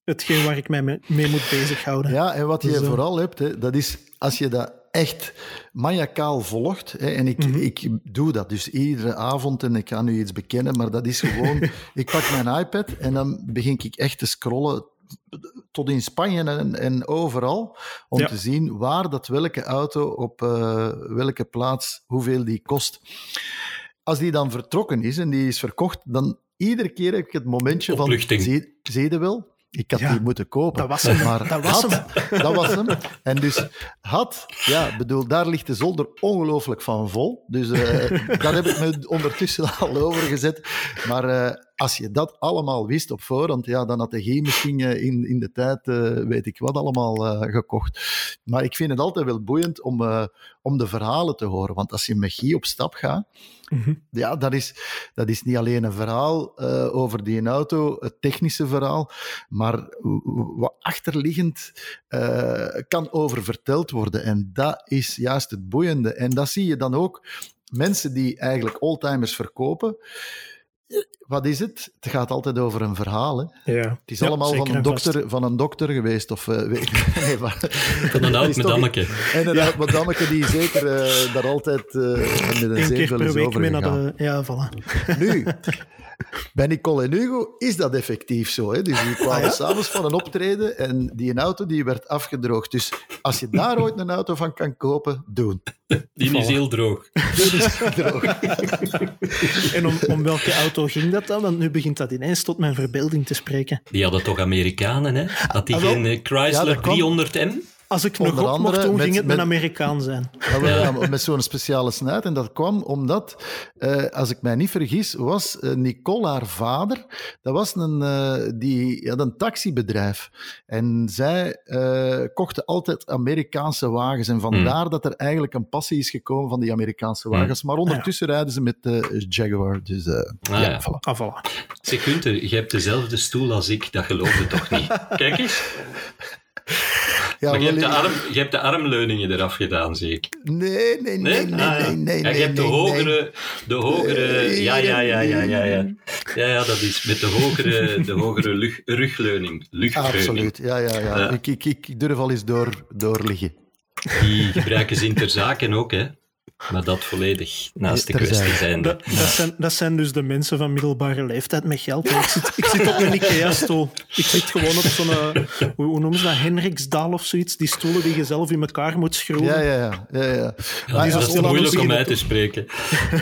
Speaker 1: hetgeen waar ik mij mee, moet bezighouden.
Speaker 2: Ja, en wat je
Speaker 1: Dus, uh,
Speaker 2: vooral hebt, hè, dat is als je dat echt maniacaal volgt, hè, en ik,
Speaker 1: Mhm.
Speaker 2: ik doe dat dus iedere avond en ik ga nu iets bekennen, maar dat is gewoon, (laughs) ik pak mijn iPad en dan begin ik echt te scrollen tot in Spanje en, en overal, om
Speaker 1: Ja.
Speaker 2: te zien waar dat welke auto op eh, welke plaats, hoeveel die kost. Als die dan vertrokken is en die is verkocht, dan iedere keer heb ik het momentje
Speaker 3: Opluchting.
Speaker 2: van, zie, zie je wel? Ik had
Speaker 1: Ja.
Speaker 2: die moeten kopen.
Speaker 1: Dat was hem.
Speaker 2: Maar
Speaker 1: Dat was
Speaker 2: had,
Speaker 1: hem. (laughs)
Speaker 2: dat was hem. En dus had, ja, bedoel, daar ligt de zolder ongelooflijk van vol. Dus eh, (laughs) daar heb ik me ondertussen al over gezet. Maar eh, als je dat allemaal wist op voorhand, ja, dan had de Guy misschien in, in de tijd, weet ik wat, allemaal gekocht. Maar ik vind het altijd wel boeiend om, om de verhalen te horen. Want als je met Guy op stap gaat, mhm. ja, dat is, dat is niet alleen een verhaal over die auto, het technische verhaal, maar wat achterliggend kan over verteld worden. En dat is juist het boeiende. En dat zie je dan ook mensen die eigenlijk oldtimers verkopen, wat is het? Het gaat altijd over een verhaal. Hè? Ja. Het is allemaal van een, dokter, van een dokter geweest. Of, uh, weet, (laughs)
Speaker 3: nee, maar, van een oud madammeke.
Speaker 2: En een ja. oud madammeke die zeker uh, daar altijd uh, met een zeven is over
Speaker 1: de, Ja, voilà.
Speaker 2: Nu, bij Nicole en Hugo is dat effectief zo. Hè? Dus die kwamen ah, ja? s'avonds van een optreden en die auto die werd afgedroogd. Dus als je daar ooit een auto van kan kopen, doen.
Speaker 3: Die is heel droog. Die is (laughs) droog.
Speaker 1: en om, om welke auto ging dat dan? Want nu begint dat ineens tot mijn verbeelding te spreken.
Speaker 3: Die hadden toch Amerikanen, hè? Dat die ah, geen eh, Chrysler ja, 300M?
Speaker 1: Als ik nog op mocht doen, ging het met, een Amerikaan zijn.
Speaker 2: Ja, met zo'n speciale snuit. En dat kwam omdat, uh, als ik mij niet vergis, was uh, Nicole haar vader. Dat was een, uh, die had een taxibedrijf. En zij kochten altijd Amerikaanse wagens. En vandaar hmm. dat er eigenlijk een passie is gekomen van die Amerikaanse hmm. wagens. Maar ondertussen rijden ze met de Jaguar. Dus ah, ja, ja. Voilà.
Speaker 1: Ah, voilà.
Speaker 3: Je hebt dezelfde stoel als ik. Dat geloofde toch niet? (laughs) Kijk eens. Ja, maar je hebt, de arm, je hebt de armleuningen eraf gedaan, zie ik.
Speaker 2: Nee, nee, nee, nee, nee, ah, nee, nee,
Speaker 3: ja, Je hebt de hogere, de hogere, ja, ja, ja, ja, ja, ja. Ja, ja, dat is met de hogere, de hogere lug, rugleuning.
Speaker 2: Absoluut, ja, ja, ja. Ik, ik, ik durf al eens door, doorliggen.
Speaker 3: Die gebruiken ze in ter zaken ook, hè. Maar dat volledig naast de kwestie zijn.
Speaker 1: Dat, dat, zijn. dat zijn dus de mensen van middelbare leeftijd met geld. Ik zit, ik zit op een IKEA-stoel. Ik zit gewoon op zo'n, hoe, hoe, noemen ze dat, Hendriksdaal of zoiets. Die stoelen die je zelf in elkaar moet schroeven.
Speaker 2: Ja, ja, ja. ja, ja.
Speaker 3: ja dat is moeilijk om uit te spreken.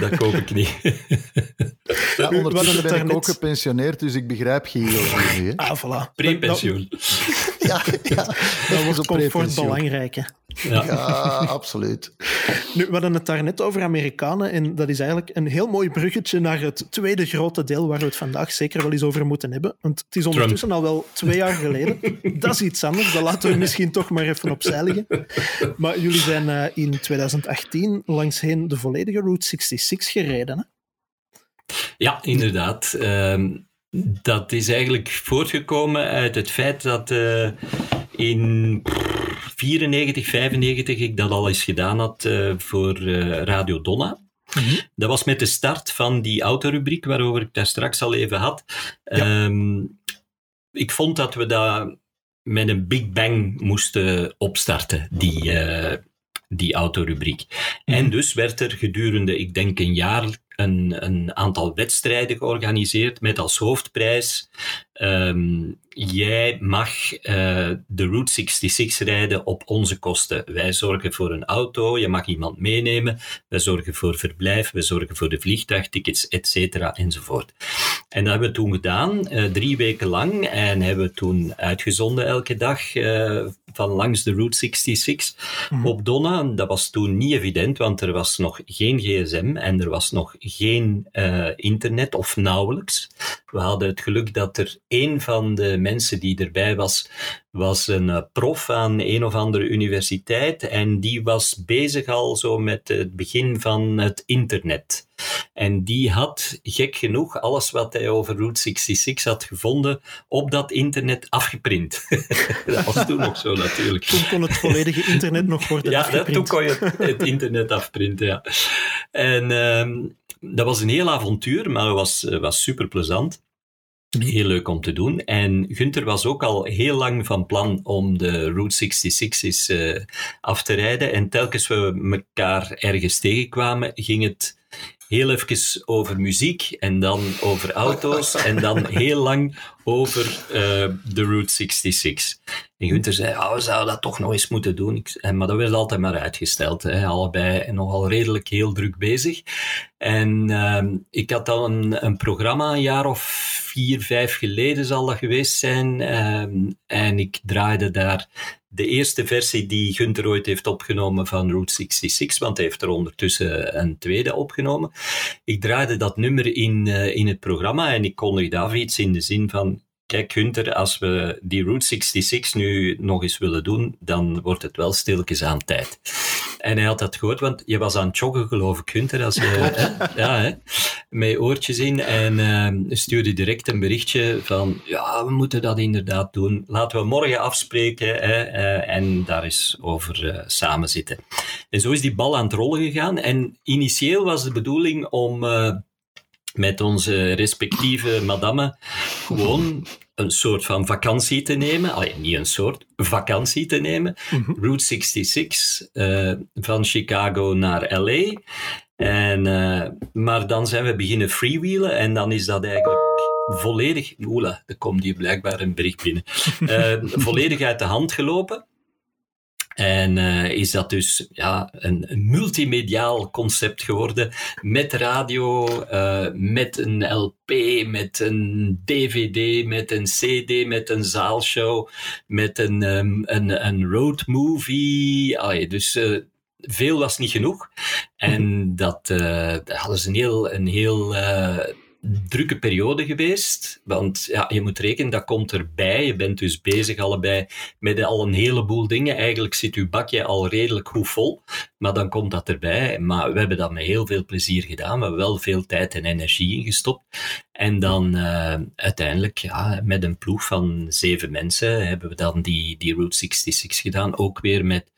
Speaker 3: Dat koop ik niet. (laughs)
Speaker 2: Ja, ondertussen ben ik ook gepensioneerd, dus ik begrijp Gio.
Speaker 1: Ah, voilà.
Speaker 3: Prepensioen.
Speaker 2: Ja, ja, (laughs)
Speaker 1: dat was comfort belangrijk. Hè.
Speaker 2: Ja. ja, absoluut.
Speaker 1: Nu, we hadden het daarnet over Amerikanen en dat is eigenlijk een heel mooi bruggetje naar het tweede grote deel waar we het vandaag zeker wel eens over moeten hebben. Want het is ondertussen al wel twee jaar geleden. (laughs) Dat is iets anders, dat laten we misschien toch maar even opzij liggen. Maar jullie zijn uh, in 2018 langsheen de volledige Route 66 gereden, hè?
Speaker 3: Ja, inderdaad. Uh, dat is eigenlijk voortgekomen uit het feit dat uh, in 94, 95 ik dat al eens gedaan had uh, voor uh, Radio Donna. Mm -hmm. Dat was met de start van die autorubriek waarover ik daar straks al even had. Ja. Um, ik vond dat we dat met een big bang moesten opstarten, die, uh, die autorubriek. Mm -hmm. En dus werd er gedurende, ik denk een jaar, een, een aantal wedstrijden georganiseerd met als hoofdprijs um, jij mag uh, de Route 66 rijden op onze kosten. Wij zorgen voor een auto, je mag iemand meenemen, wij zorgen voor verblijf, we zorgen voor de vliegtuigtickets, et cetera, enzovoort. En dat hebben we toen gedaan, uh, drie weken lang, en hebben we toen uitgezonden elke dag uh, van langs de Route 66 mm. op Donna. Dat was toen niet evident, want er was nog geen gsm en er was nog geen internet, of nauwelijks. We hadden het geluk dat er een van de mensen die erbij was, was een eh, prof aan een of andere universiteit en die was bezig al zo met het begin van het internet. En die had, gek genoeg, alles wat hij over Route 66 had gevonden op dat internet afgeprint. (laughs) dat was toen nog zo natuurlijk.
Speaker 1: Toen kon het volledige internet nog worden
Speaker 3: ja,
Speaker 1: afgeprint.
Speaker 3: Ja, toen kon je het, internet afprinten, ja. En uh, dat was een heel avontuur, maar het was, was super plezant. Heel leuk om te doen. En Gunther was ook al heel lang van plan om de Route 66 eens uh, af te rijden. En telkens we elkaar ergens tegenkwamen, ging het heel even over muziek en dan over auto's (laughs) en dan heel lang over uh, de Route 66. En Gunther zei, oh, we zouden dat toch nog eens moeten doen. Ik, en, maar dat werd altijd maar uitgesteld. Hè. Allebei nogal redelijk heel druk bezig. En uh, ik had dan een, een, programma, een jaar of vier, vijf geleden zal dat geweest zijn. Uh, en ik draaide daar de eerste versie die Gunther ooit heeft opgenomen van Route 66, want hij heeft er ondertussen een tweede opgenomen. Ik draaide dat nummer in, uh, in het programma en ik kondigde af iets in de zin van kijk Gunther, als we die Route 66 nu nog eens willen doen, dan wordt het wel stilletjes aan tijd. En hij had dat gehoord, want je was aan het joggen, geloof ik, Gunther, als je, hè? ja, hè? met oortjes in. En uh, stuurde direct een berichtje van, ja, we moeten dat inderdaad doen. Laten we morgen afspreken hè? Uh, en daar eens over uh, samen zitten. En zo is die bal aan het rollen gegaan. En initieel was de bedoeling om met onze respectieve madame gewoon een soort van vakantie te nemen. Alleen niet een soort, vakantie te nemen. Mm -hmm. Route 66 uh, van Chicago naar LA. En, uh, maar dan zijn we beginnen freewheelen en dan is dat eigenlijk volledig... Oela, er komt hier blijkbaar een bericht binnen. Uh, (laughs) volledig uit de hand gelopen. En uh, is dat dus ja, een, een, multimediaal concept geworden met radio, uh, met een LP, met een DVD, met een CD, met een zaalshow, met een, um, een, een road movie. Allee, dus uh, veel was niet genoeg. En dat, dat hadden ze een heel, een heel drukke periode geweest. Want ja, je moet rekenen, dat komt erbij. Je bent dus bezig allebei met al een heleboel dingen. Eigenlijk zit uw bakje al redelijk goed vol. Maar dan komt dat erbij. Maar we hebben dat met heel veel plezier gedaan. We hebben wel veel tijd en energie ingestopt. En dan uh, uiteindelijk, ja, met een ploeg van zeven mensen, hebben we dan die, die Route 66 gedaan. Ook weer met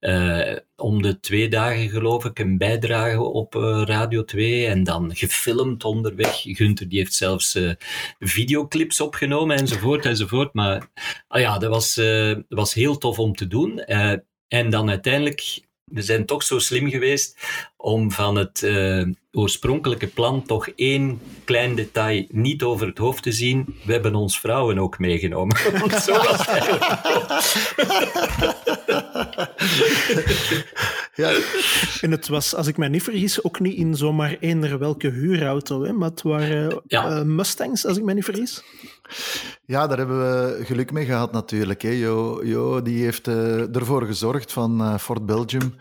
Speaker 3: uh, om de twee dagen, geloof ik, een bijdrage op uh, Radio 2. En dan gefilmd onderweg. Gunther die heeft zelfs videoclips opgenomen enzovoort enzovoort. Maar ah ja, dat was, was heel tof om te doen. en dan uiteindelijk we zijn toch zo slim geweest om van het oorspronkelijke plan toch één klein detail niet over het hoofd te zien. We hebben ons vrouwen ook meegenomen. (laughs) zo was het
Speaker 1: ja. En het was, als ik mij niet vergis, ook niet in zomaar eender welke huurauto, hè? maar het waren ja. uh, Mustangs, als ik mij niet vergis.
Speaker 2: Ja, daar hebben we geluk mee gehad natuurlijk. Hè. Jo, jo die heeft uh, ervoor gezorgd van uh, Fort Belgium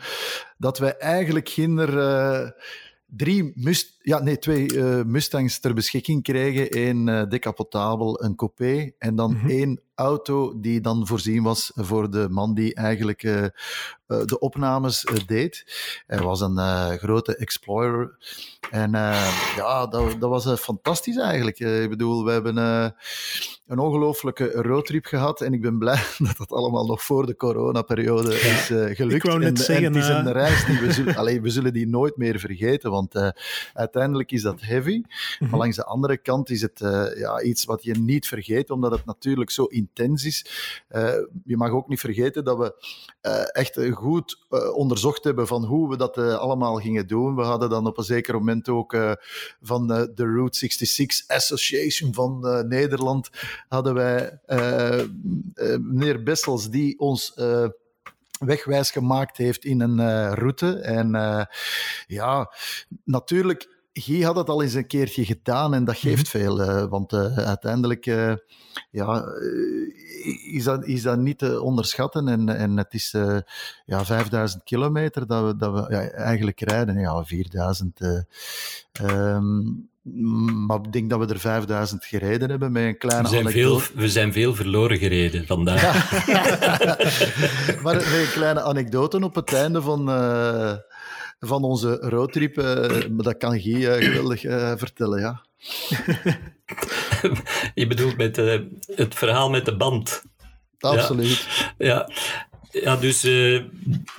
Speaker 2: dat wij eigenlijk geen uh, drie must ja, nee, twee uh, Mustangs ter beschikking kregen. Eén uh, decapotabel, een coupé en dan mm -hmm. één auto die dan voorzien was voor de man die eigenlijk uh, de opnames deed. Hij was een grote Explorer. En ja, dat, dat was fantastisch eigenlijk. ik bedoel, we hebben een ongelooflijke roadtrip gehad en ik ben blij (laughs) dat dat allemaal nog voor de coronaperiode ja. is gelukt.
Speaker 1: Ik wou net
Speaker 2: en,
Speaker 1: zeggen,
Speaker 2: en het is een reis die we zullen, (laughs) allee, we zullen die nooit meer vergeten, want uiteindelijk is dat heavy. Mm -hmm. Maar langs de andere kant is het uh, ja, iets wat je niet vergeet, omdat het natuurlijk zo intens is. Uh, je mag ook niet vergeten dat we uh, echt goed onderzocht hebben van hoe we dat allemaal gingen doen. We hadden dan op een zeker moment ook van de Route 66 Association van Nederland, hadden wij meneer Bessels, die ons wegwijs gemaakt heeft in een uh, route. En uh, ja, natuurlijk. Guy had het al eens een keertje gedaan en dat geeft mm -hmm. veel. Uh, want uiteindelijk ja, is, dat, is dat niet te onderschatten. En, en het is ja, 5000 kilometer dat we, dat we ja, eigenlijk rijden. Ja, 4000. Um, maar ik denk dat we er 5000 gereden hebben met een kleine
Speaker 3: we zijn
Speaker 2: anekdote.
Speaker 3: Veel, we zijn veel verloren gereden vandaag.
Speaker 2: Ja. (laughs) maar met een kleine anekdote op het einde van, uh, van onze roadtrip. Uh, dat kan Guy uh, geweldig vertellen, ja. (laughs)
Speaker 3: Je bedoelt met het verhaal met de band.
Speaker 2: Absoluut.
Speaker 3: Ja, ja. Ja, dus uh,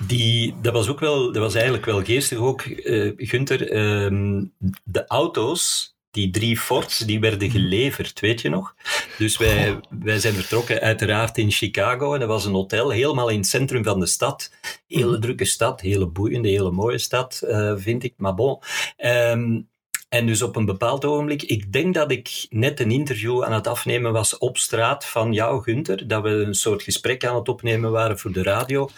Speaker 3: die, dat was ook wel, dat was eigenlijk wel geestig ook, uh, Gunther. Uh, de auto's, die drie Fords, die werden geleverd, weet je nog? Dus wij, wij zijn vertrokken uiteraard in Chicago en dat was een hotel helemaal in het centrum van de stad. Hele drukke stad, hele boeiende, hele mooie stad, uh, vind ik. Maar bon. Um, en dus op een bepaald ogenblik, ik denk dat ik net een interview aan het afnemen was op straat van jou, Gunther, dat we een soort gesprek aan het opnemen waren voor de radio.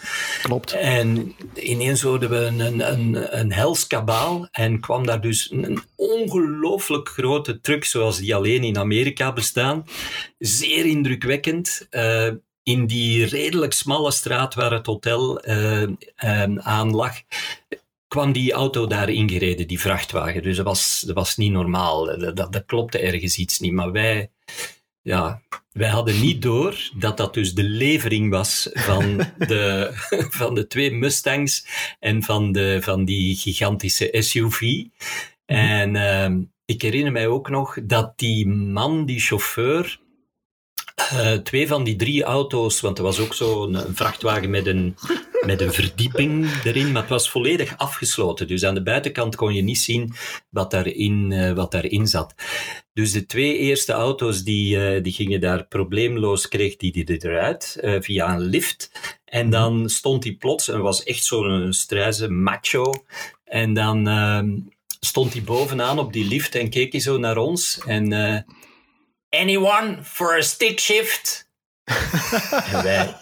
Speaker 2: Klopt.
Speaker 3: En ineens hoorden we een, een, een, een hels kabaal en kwam daar dus een ongelooflijk grote truck, zoals die alleen in Amerika bestaan. Zeer indrukwekkend. Uh, in die redelijk smalle straat waar het hotel uh, aan lag, kwam die auto daar ingereden, die vrachtwagen. Dus dat was, dat was niet normaal. Dat, dat, dat klopte ergens iets niet. Maar wij, ja, wij hadden niet door dat dat dus de levering was van (laughs) de, van de twee Mustangs en van, de, van die gigantische SUV. Mhm. En uh, ik herinner mij ook nog dat die man, die chauffeur, uh, twee van die drie auto's, want er was ook zo'n vrachtwagen met een, met een verdieping erin, maar het was volledig afgesloten. Dus aan de buitenkant kon je niet zien wat daarin, uh, wat daarin zat. Dus de twee eerste auto's die, die gingen daar probleemloos, kreeg die, die eruit via een lift. En dan stond hij plots, en was echt zo'n struize macho. En dan ehm, stond hij bovenaan op die lift en keek hij zo naar ons. En Anyone for a stick shift? (laughs) en wij,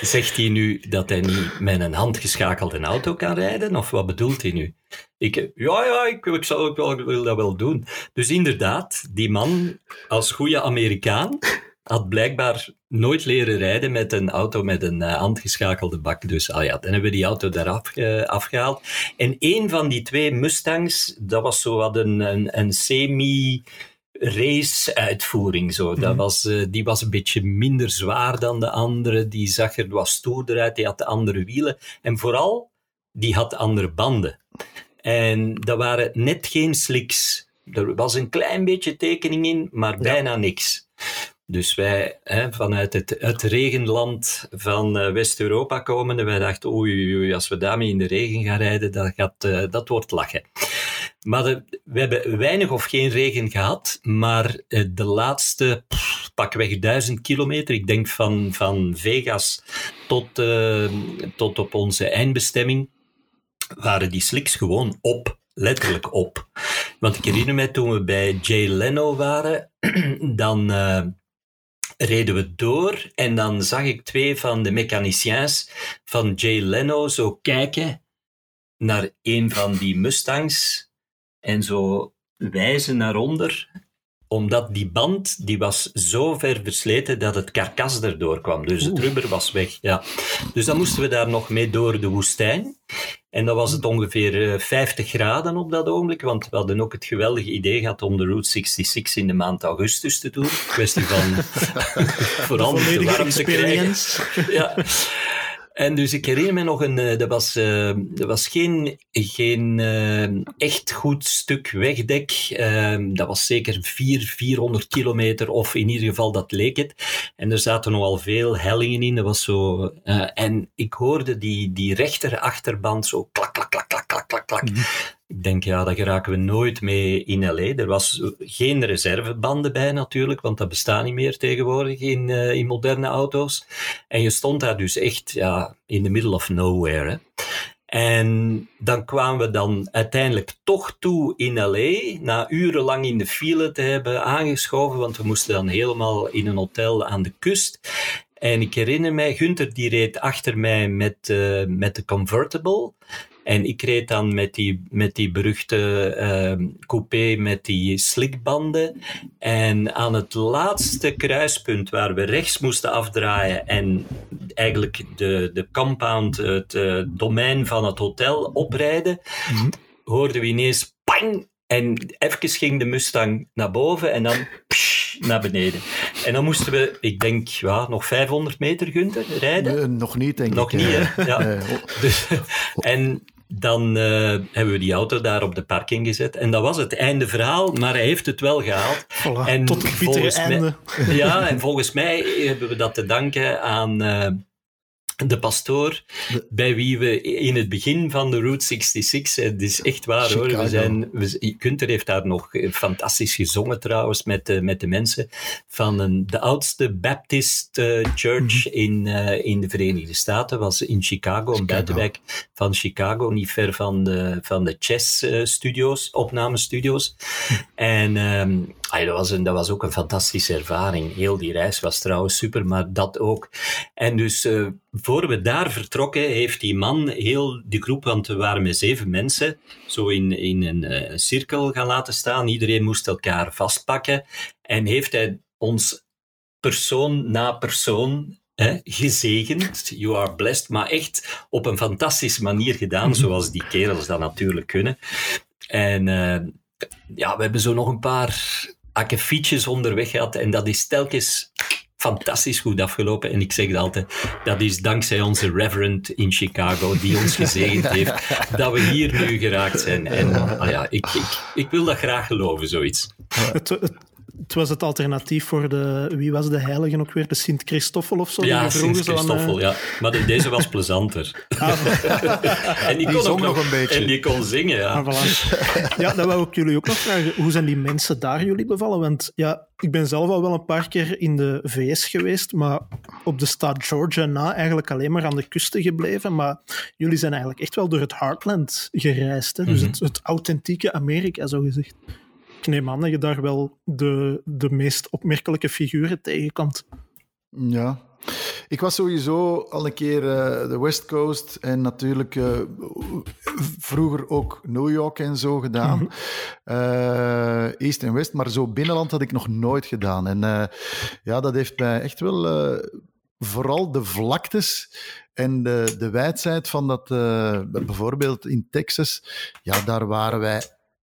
Speaker 3: zegt hij nu dat hij niet met een handgeschakelde auto kan rijden? Of wat bedoelt hij nu? Ik, ja, ja, ik, ik, zal, ik, wel, wil dat wel doen. Dus inderdaad, die man als goede Amerikaan had blijkbaar nooit leren rijden met een auto met een uh, handgeschakelde bak. Dus ah ja, dan hebben we die auto daar uh, afgehaald. En een van die twee Mustangs, dat was zo wat een, een semi race-uitvoering. Zo. Dat mhm. was, uh, die was een beetje minder zwaar dan de andere. Die zag er wat stoerder uit. Die had de andere wielen. En vooral, die had andere banden. En dat waren net geen slicks. Er was een klein beetje tekening in, maar bijna niks. Dus wij, hè, vanuit het, het regenland van uh, West-Europa komen, en wij dachten, oei, oei, als we daarmee in de regen gaan rijden, dat, gaat, uh, dat wordt lachen. Maar we hebben weinig of geen regen gehad, maar uh, de laatste pakweg duizend kilometer, ik denk van, van Vegas tot, tot op onze eindbestemming, waren die slicks gewoon op letterlijk op. Want ik herinner me toen we bij Jay Leno waren, (clears throat) dan uh, reden we door en dan zag ik twee van de mechaniciens van Jay Leno zo kijken naar een van die Mustangs en zo wijzen naar onder omdat die band die was zo ver versleten dat het karkas erdoor kwam. Dus het rubber was weg. Ja. Dus dan moesten we daar nog mee door de woestijn. En dan was het ongeveer 50 eh, graden op dat ogenblik, want we hadden ook het geweldige idee gehad om de Route 66 in de maand augustus te doen. Kwestie van (laughs) vooral de warm te krijgen. Ja. En dus ik herinner me nog, een, eh, dat, was, uh, dat was geen, geen uh, echt goed stuk wegdek. Uh, dat was zeker 400, 400 kilometer, of in ieder geval dat leek het. En er zaten nogal veel hellingen in. Dat was zo, en ik hoorde die, die rechter achterband zo klak, klak, klak, klak, klak, klak, klak. Mhm. Ik denk, ja, daar geraken we nooit mee in LA. Er was geen reservebanden bij natuurlijk, want dat bestaat niet meer tegenwoordig in, uh, in moderne auto's. En je stond daar dus echt ja, in the middle of nowhere. Hè. En dan kwamen we dan uiteindelijk toch toe in LA, na urenlang in de file te hebben aangeschoven, want we moesten dan helemaal in een hotel aan de kust. En ik herinner mij, Gunther die reed achter mij met, uh, met de convertible. En ik reed dan met die, met die beruchte uh, coupé met die slikbanden. En aan het laatste kruispunt waar we rechts moesten afdraaien en eigenlijk de, de compound, het uh, domein van het hotel oprijden, mm hoorden we ineens pang! En even ging de Mustang naar boven en dan naar beneden. En dan moesten we, ik denk, ja, nog 500 meter, Gunther, rijden.
Speaker 2: nog niet, denk
Speaker 3: nog
Speaker 2: ik.
Speaker 3: Nog niet, hè? Ja. Dus, en dan uh, hebben we die auto daar op de parking gezet. En dat was het einde verhaal, maar hij heeft het wel gehaald.
Speaker 1: Voilà, en tot het volgens einde.
Speaker 3: Mij, ja, en volgens mij hebben we dat te danken aan... De pastoor, bij wie we in het begin van de Route 66, het is echt waar hoor, we zijn, we, heeft daar nog fantastisch gezongen trouwens met de, met de mensen van een, de oudste Baptist uh, Church mhm. in, uh, in de Verenigde Staten, was in Chicago, een buitenwijk van Chicago, niet ver van de, van de Chess Studios, opnamestudio's. Mhm. En um, dat, was een, dat was ook een fantastische ervaring. Heel die reis was trouwens super, maar dat ook. En dus voor we daar vertrokken, heeft die man heel die groep, want we waren met zeven mensen, zo in, in een uh, cirkel gaan laten staan. Iedereen moest elkaar vastpakken. En heeft hij ons persoon na persoon hè, gezegend. You are blessed, maar echt op een fantastische manier gedaan, mhm. zoals die kerels dat natuurlijk kunnen. En uh, ja, we hebben zo nog een paar akkefietjes onderweg gehad en dat is telkens fantastisch goed afgelopen. En ik zeg het altijd, dat is dankzij onze reverend in Chicago, die ons (laughs) gezegend heeft, dat we hier nu geraakt zijn. En ah ja, ik, ik, ik wil dat graag geloven, zoiets.
Speaker 1: Het, het, het was het alternatief voor de, wie was de heilige ook weer? De Sint-Christoffel of zo?
Speaker 3: Ja, Sint-Christoffel, uh... ja. Maar deze was plezanter. (laughs) Ah, en die, kon ook nog een beetje. En die kon zingen, ja.
Speaker 1: Ah, Ja, dat wou ik jullie ook nog vragen. Hoe zijn die mensen daar jullie bevallen? Want ja, ik ben zelf al wel een paar keer in de VS geweest, maar op de staat Georgia na eigenlijk alleen maar aan de kusten gebleven. Maar jullie zijn eigenlijk echt wel door het heartland gereisd. Hè? Dus mhm. het, het authentieke Amerika, zo gezegd ik neem aan dat je daar wel de, de meest opmerkelijke figuren tegenkomt.
Speaker 2: Ja, ik was sowieso al een keer uh, de West Coast en natuurlijk uh, vroeger ook New York en zo gedaan. Mm East en West, maar zo binnenland had ik nog nooit gedaan. En ja, dat heeft mij echt wel vooral de vlaktes en de, de wijdheid van dat, bijvoorbeeld in Texas, ja, daar waren wij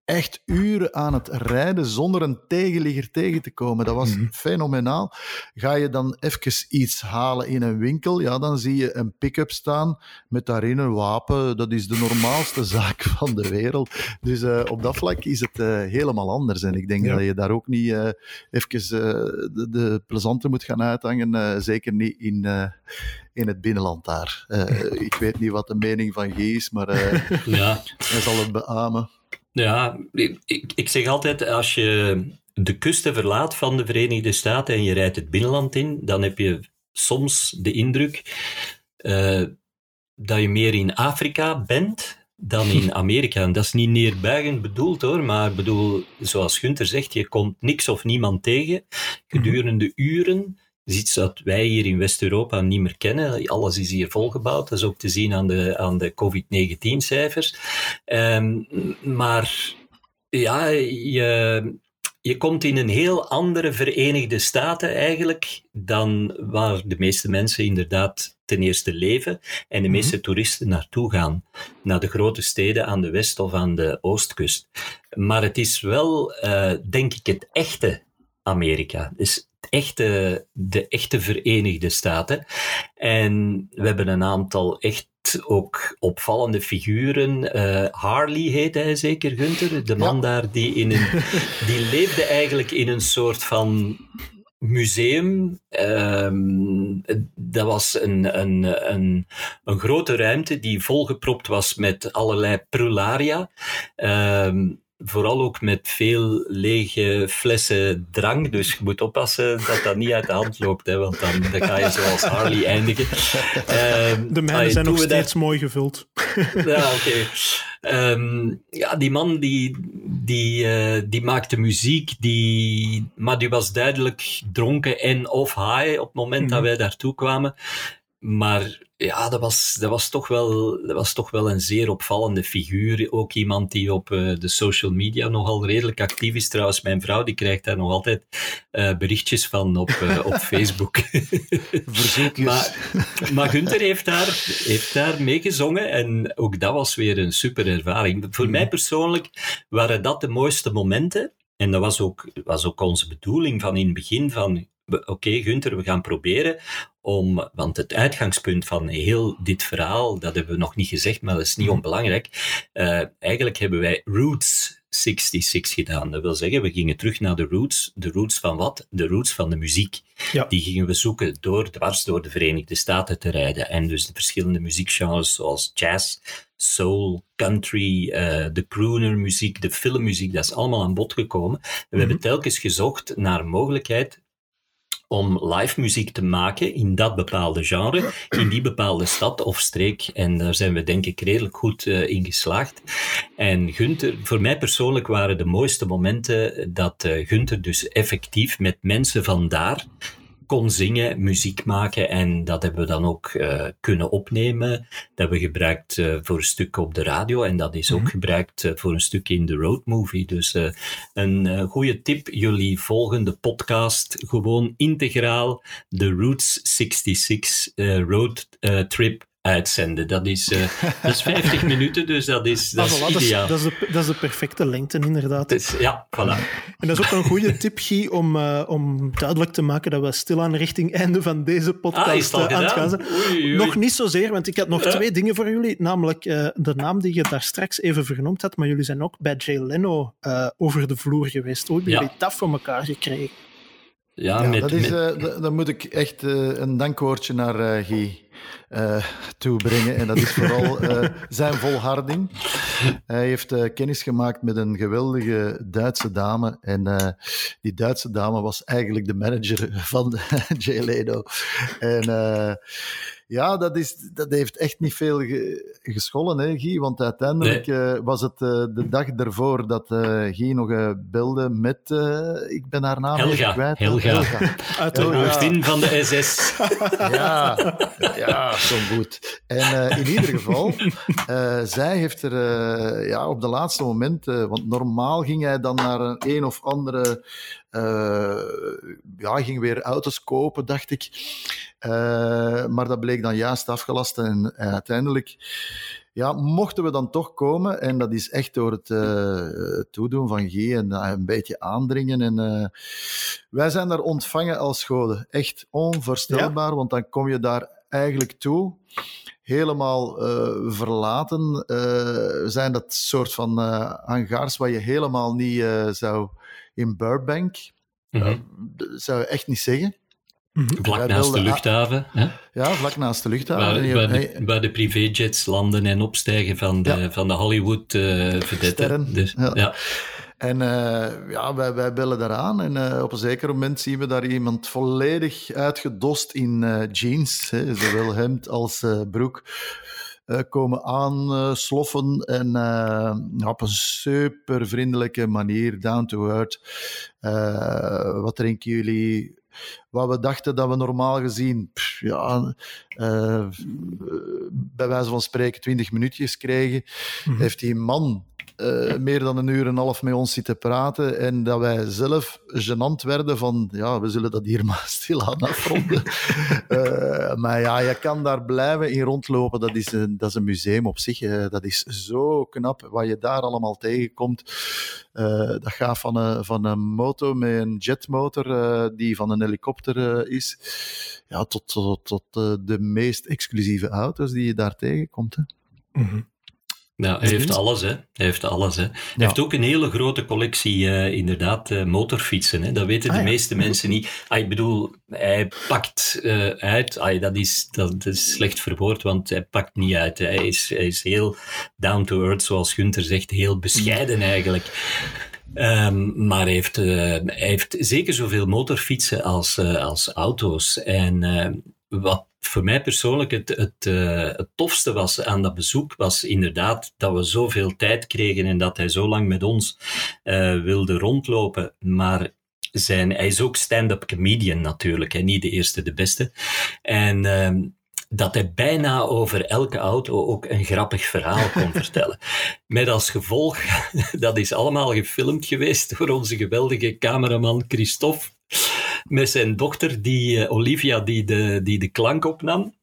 Speaker 2: echt uren aan het rijden zonder een tegenligger tegen te komen. Dat was mhm. fenomenaal. Ga je dan even iets halen in een winkel, ja, dan zie je een pick-up staan met daarin een wapen. Dat is de normaalste (laughs) zaak van de wereld. Dus uh, op dat vlak is het uh, helemaal anders. En ik denk dat je daar ook niet uh, even de, de plezante moet gaan uithangen. zeker niet in, in het binnenland daar. (laughs) ik weet niet wat de mening van G is, maar ja. hij zal het beamen.
Speaker 3: Ja, ik, ik zeg altijd, als je de kusten verlaat van de Verenigde Staten en je rijdt het binnenland in, dan heb je soms de indruk uh, dat je meer in Afrika bent dan in (laughs) Amerika. En dat is niet neerbuigend bedoeld hoor, maar bedoel, zoals Gunther zegt, je komt niks of niemand tegen gedurende uren is iets dat wij hier in West-Europa niet meer kennen. Alles is hier volgebouwd. Dat is ook te zien aan de, aan de COVID-19-cijfers. Um, maar ja, je, je komt in een heel andere Verenigde Staten eigenlijk dan waar de meeste mensen inderdaad ten eerste leven en de meeste mhm. toeristen naartoe gaan. Naar de grote steden aan de west- of aan de oostkust. Maar het is wel, uh, denk ik, het echte Amerika. Dus echte, de echte Verenigde Staten. En we hebben een aantal echt ook opvallende figuren. Uh, Harley heet hij zeker, Gunther? De man daar die in een... Die leefde eigenlijk in een soort van museum. Um, dat was een, een, een, een grote ruimte die volgepropt was met allerlei prularia. Um, vooral ook met veel lege flessen drank. Dus je moet oppassen dat dat niet uit de hand loopt, hè, want dan, dan ga je zoals Harley eindigen.
Speaker 1: Uh, de mijnen zijn nog steeds mooi gevuld.
Speaker 3: ja, oké. Ehm, ja, die man die, die, uh, die maakte muziek, die, maar die was duidelijk dronken en of high op het moment dat mhm. wij daartoe kwamen. Maar ja, dat was, dat, was toch wel, dat was toch wel een zeer opvallende figuur. Ook iemand die op uh, de social media nogal redelijk actief is. Trouwens, mijn vrouw die krijgt daar nog altijd uh, berichtjes van op, uh, op (laughs) Facebook. (laughs)
Speaker 2: Verzoekjes.
Speaker 3: maar, maar Gunther heeft daar, heeft daar mee gezongen en ook dat was weer een super ervaring. Voor mm. mij persoonlijk waren dat de mooiste momenten. En dat was ook, was ook onze bedoeling van in het begin van oké okay, Gunther, we gaan proberen om, want het uitgangspunt van heel dit verhaal, dat hebben we nog niet gezegd, maar dat is niet mhm. onbelangrijk. Uh, eigenlijk hebben wij Roots 66 gedaan. Dat wil zeggen, we gingen terug naar de roots. De roots van wat? De roots van de muziek. Ja. Die gingen we zoeken door, dwars door de Verenigde Staten te rijden. En dus de verschillende muziekgenres zoals jazz, soul, country, uh, de crooner muziek, de filmmuziek, dat is allemaal aan bod gekomen. we mhm. hebben telkens gezocht naar mogelijkheid om live muziek te maken in dat bepaalde genre, in die bepaalde stad of streek. En daar zijn we denk ik redelijk goed uh, in geslaagd. En Gunther, voor mij persoonlijk waren de mooiste momenten dat uh, Gunther dus effectief met mensen van daar kon zingen, muziek maken en dat hebben we dan ook uh, kunnen opnemen. Dat hebben we gebruikt uh, voor een stuk op de radio en dat is ook mm-hmm. gebruikt uh, voor een stuk in de road movie. Dus een goede tip, jullie volgende podcast gewoon integraal de Roots 66 road trip uitzenden. Dat is, uh, dat is 50 (laughs) minuten, dus dat is, dat is ideaal.
Speaker 1: Dat is, dat, is de, dat is de perfecte lengte, inderdaad.
Speaker 3: Is, ja, voilà.
Speaker 1: En dat is ook een goede tip, Guy, om, uh, om duidelijk te maken dat we stilaan richting einde van deze podcast
Speaker 3: ah,
Speaker 1: aan het gaan zijn. Nog niet zozeer, want ik had nog twee dingen voor jullie. Namelijk uh, de naam die je daar straks even vernoemd had, maar jullie zijn ook bij Jay Leno over de vloer geweest. Hoe hebben jullie dat voor elkaar gekregen?
Speaker 2: Ja, ja met, dat is, met... dan moet ik echt een dankwoordje naar Guy uh, toebrengen. En dat is vooral uh, (laughs) zijn volharding. Hij heeft uh, kennis gemaakt met een geweldige Duitse dame. En die Duitse dame was eigenlijk de manager van (laughs) Jay Leno. En ja, dat, is, dat heeft echt niet veel geschollen, hè, Guy. Want uiteindelijk uh, was het uh, de dag ervoor dat uh, Guy nog belde met... ik ben haar naam
Speaker 3: Helga.
Speaker 2: kwijt.
Speaker 3: Helga. Helga. (laughs)
Speaker 1: Uit
Speaker 3: de hoofdin van de SS. (laughs)
Speaker 2: ja, ja, zo goed. En in ieder geval, zij heeft er ja, op de laatste moment... want normaal ging hij dan naar een een of andere... ja, ging weer auto's kopen, dacht ik. Uh, maar dat bleek dan juist afgelast. En, en, uiteindelijk ja, mochten we dan toch komen. En dat is echt door het uh, toedoen van G en uh, een beetje aandringen. En wij zijn daar ontvangen als goden. Echt onvoorstelbaar, want dan kom je daar eigenlijk toe. Helemaal verlaten. zijn dat soort van hangars waar je helemaal niet zou in Burbank. Mm -hmm. zou je echt niet zeggen.
Speaker 3: Mhm. Vlak naast de luchthaven. Hè?
Speaker 2: Ja, vlak naast de luchthaven.
Speaker 3: Waar, waar, de, waar de privéjets landen en opstijgen van de, ja. van de Hollywood uh, vedetten. Dus, ja. ja.
Speaker 2: En uh, ja, wij, wij bellen daaraan en uh, op een zeker moment zien we daar iemand volledig uitgedost in uh, jeans, hè, zowel hemd als broek, komen aansloffen en op een super vriendelijke manier, down to earth. wat drinken jullie? Wat we dachten dat we normaal gezien, pff, ja, uh, bij wijze van spreken, 20 minuutjes kregen, mm -hmm. heeft die man uh, meer dan een uur en een half met ons zitten praten en dat wij zelf gênant werden van, ja, we zullen dat hier (laughs) maar stilaan afronden. uh, (laughs) maar ja, je kan daar blijven in rondlopen. Dat is een, dat is een museum op zich. Uh, dat is zo knap wat je daar allemaal tegenkomt. dat gaat van een, van een motor met een jetmotor die van een helikopter is, ja, tot, tot, tot de meest exclusieve auto's die je daar tegenkomt. Hè.
Speaker 3: Mm -hmm. Ja, hij heeft alles, hè. Hij heeft alles, hè. Hij ja. heeft ook een hele grote collectie, uh, inderdaad, uh, motorfietsen. Hè. Dat weten de ah, meeste ja. mensen niet. Ah, ik bedoel, hij pakt uh, uit. Ah, dat, is, dat, dat, is slecht verwoord, want hij pakt niet uit. Hij is, hij is heel down to earth, zoals Gunther zegt, heel bescheiden eigenlijk. Um, maar heeft, hij heeft zeker zoveel motorfietsen als, als auto's. En wat voor mij persoonlijk het, het, het tofste was aan dat bezoek, was inderdaad dat we zoveel tijd kregen en dat hij zo lang met ons wilde rondlopen. Maar zijn, hij is ook stand-up comedian natuurlijk, en niet de eerste, de beste. En uh, dat hij bijna over elke auto ook een grappig verhaal kon (laughs) vertellen. Met als gevolg, (laughs) dat is allemaal gefilmd geweest door onze geweldige cameraman Christophe met zijn dochter, die, uh, Olivia, die de, die de klank opnam.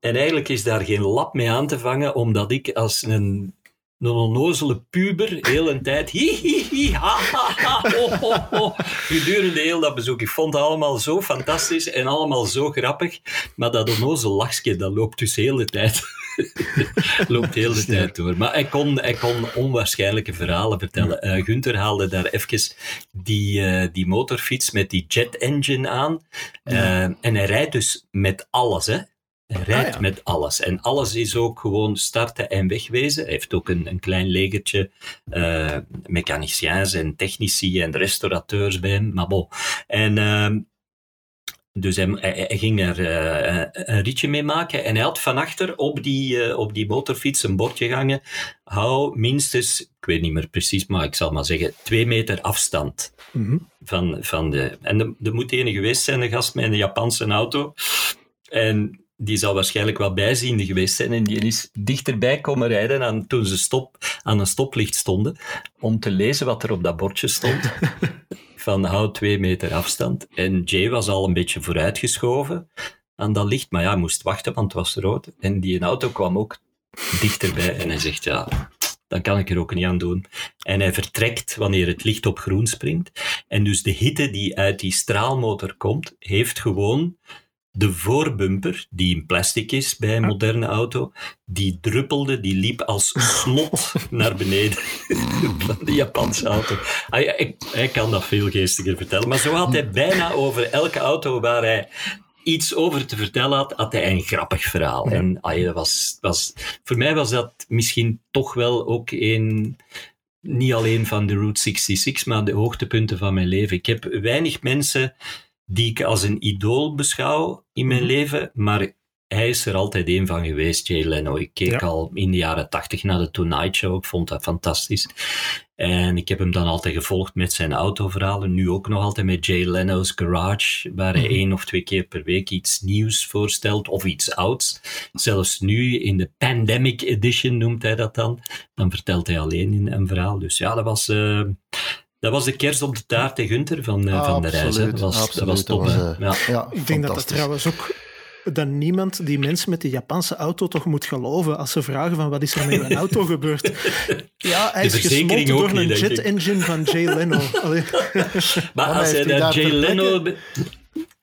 Speaker 3: En eigenlijk is daar geen lap mee aan te vangen, omdat ik als een, een onnozele puber heel een tijd hi, hi, hi, ha, ha, ha, oh, oh, oh, gedurende heel dat bezoek. Ik vond het allemaal zo fantastisch en allemaal zo grappig, maar dat onnozel lachje, dat loopt dus de hele tijd. (laughs) loopt de hele tijd door. Maar hij kon, hij kon onwaarschijnlijke verhalen vertellen. Uh, Gunther haalde daar even die, uh, die motorfiets met die jet engine aan. Uh, en hij rijdt dus met alles, hè. Rijdt ah, ja. met alles. En alles is ook gewoon starten en wegwezen. Hij heeft ook een, een klein legertje uh, mechaniciens en technici en restaurateurs bij hem. Maar bon. En uh, dus hij, hij, ging er uh, een ritje mee maken en hij had van achter op die, uh, op die motorfiets een bordje hangen. Hou minstens, ik weet niet meer precies, maar ik zal maar zeggen, twee meter afstand. Mm -hmm. van, van de, en er, er moet ene geweest zijn, een gast met een Japanse auto. En die zal waarschijnlijk wel bijziende geweest zijn en die is dichterbij komen rijden aan, toen ze stop, aan een stoplicht stonden, om te lezen wat er op dat bordje stond. (laughs) van hou twee meter afstand. En Jay was al een beetje vooruitgeschoven aan dat licht, maar ja, hij moest wachten, want het was rood. En die auto kwam ook dichterbij en hij zegt, ja, dan kan ik er ook niet aan doen. En hij vertrekt wanneer het licht op groen springt. En dus de hitte die uit die straalmotor komt, heeft gewoon de voorbumper, die in plastic is bij een moderne auto, die druppelde, die liep als slot (laughs) naar beneden van de Japanse auto. Hij, hij, kan dat veel geestiger vertellen, maar zo had hij bijna over elke auto waar hij iets over te vertellen had, had hij een grappig verhaal. En dat was, was, voor mij was dat misschien toch wel ook een niet alleen van de Route 66, maar de hoogtepunten van mijn leven. Ik heb weinig mensen die ik als een idool beschouw in mijn mhm. leven, maar hij is er altijd een van geweest, Jay Leno. Ik keek al in de jaren tachtig naar de Tonight Show, ik vond dat fantastisch. En ik heb hem dan altijd gevolgd met zijn autoverhalen, nu ook nog altijd met Jay Leno's Garage, waar hij mm één of twee keer per week iets nieuws voorstelt, of iets ouds. Zelfs nu, in de Pandemic Edition noemt hij dat dan, dan vertelt hij alleen in een verhaal. Dus ja, dat was... Uh, dat was de kerst op de taart tegen Gunther van, uh, van de reis. Hè. Dat, was, dat was top. Was, uh,
Speaker 1: ja. ja. ik denk dat dat trouwens ook dat niemand die mensen met de Japanse auto toch moet geloven als ze vragen van wat is er met een (laughs) auto gebeurd. Ja, hij is gesmolten door een jet engine van Jay Leno. (laughs)
Speaker 3: maar als hij dat Jay Leno...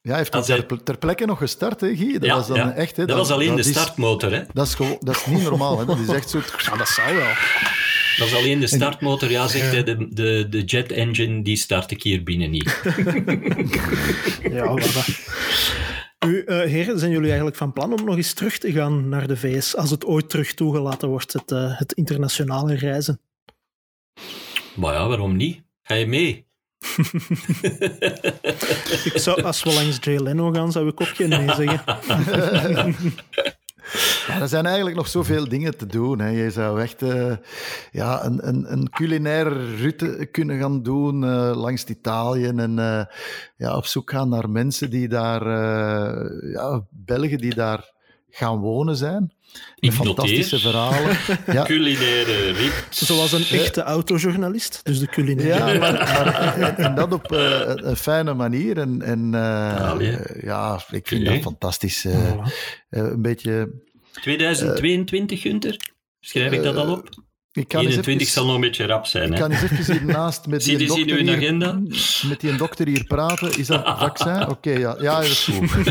Speaker 2: Ja, hij heeft dat ter, ter, plekke nog gestart, hè, Guy? Dat
Speaker 3: ja,
Speaker 2: was dan
Speaker 3: ja.
Speaker 2: echt... Hè,
Speaker 3: dat, dat, was alleen de startmotor, hè?
Speaker 2: Dat is, gewoon, dat is niet normaal, hè? Dat is echt zo...
Speaker 1: Ja, dat zou wel.
Speaker 3: Dat is alleen de startmotor. Ja, zegt hij, de, de, de jet engine, die start ik hier binnen niet. (laughs)
Speaker 1: ja, wat U, uh, heren, zijn jullie eigenlijk van plan om nog eens terug te gaan naar de VS als het ooit terug toegelaten wordt, het, uh, het internationale reizen?
Speaker 3: Maar ja, waarom niet? Ga je mee? (laughs)
Speaker 1: ik zou, als we langs Jay Leno gaan, zou ik ook geen nee zeggen. (laughs)
Speaker 2: Ja, er zijn eigenlijk nog zoveel dingen te doen. Hè. Je zou echt uh, ja, een, een, een, culinaire route kunnen gaan doen uh, langs Italië en uh, ja, op zoek gaan naar mensen die daar, ja, Belgen die daar gaan wonen zijn.
Speaker 3: Ik
Speaker 2: fantastische
Speaker 3: noteer.
Speaker 2: verhalen. (laughs) Ja.
Speaker 3: Culinaire rit.
Speaker 1: Zoals een echte autojournalist, dus de culinaire.
Speaker 2: Ja, maar, maar en, dat op uh, een fijne manier. En, en uh, ja, ik vind okay. dat fantastisch. Uh, voilà. een beetje...
Speaker 3: 2022, Gunther? Schrijf ik dat al op? Ik kan 21 even, zal nog een beetje rap zijn.
Speaker 2: Ik kan eens even hiernaast met die,
Speaker 3: die
Speaker 2: dokter
Speaker 3: hier,
Speaker 2: agenda? met die dokter hier praten. Is dat (laughs) vaccin? Oké, okay, ja. ja, dat is goed. (laughs)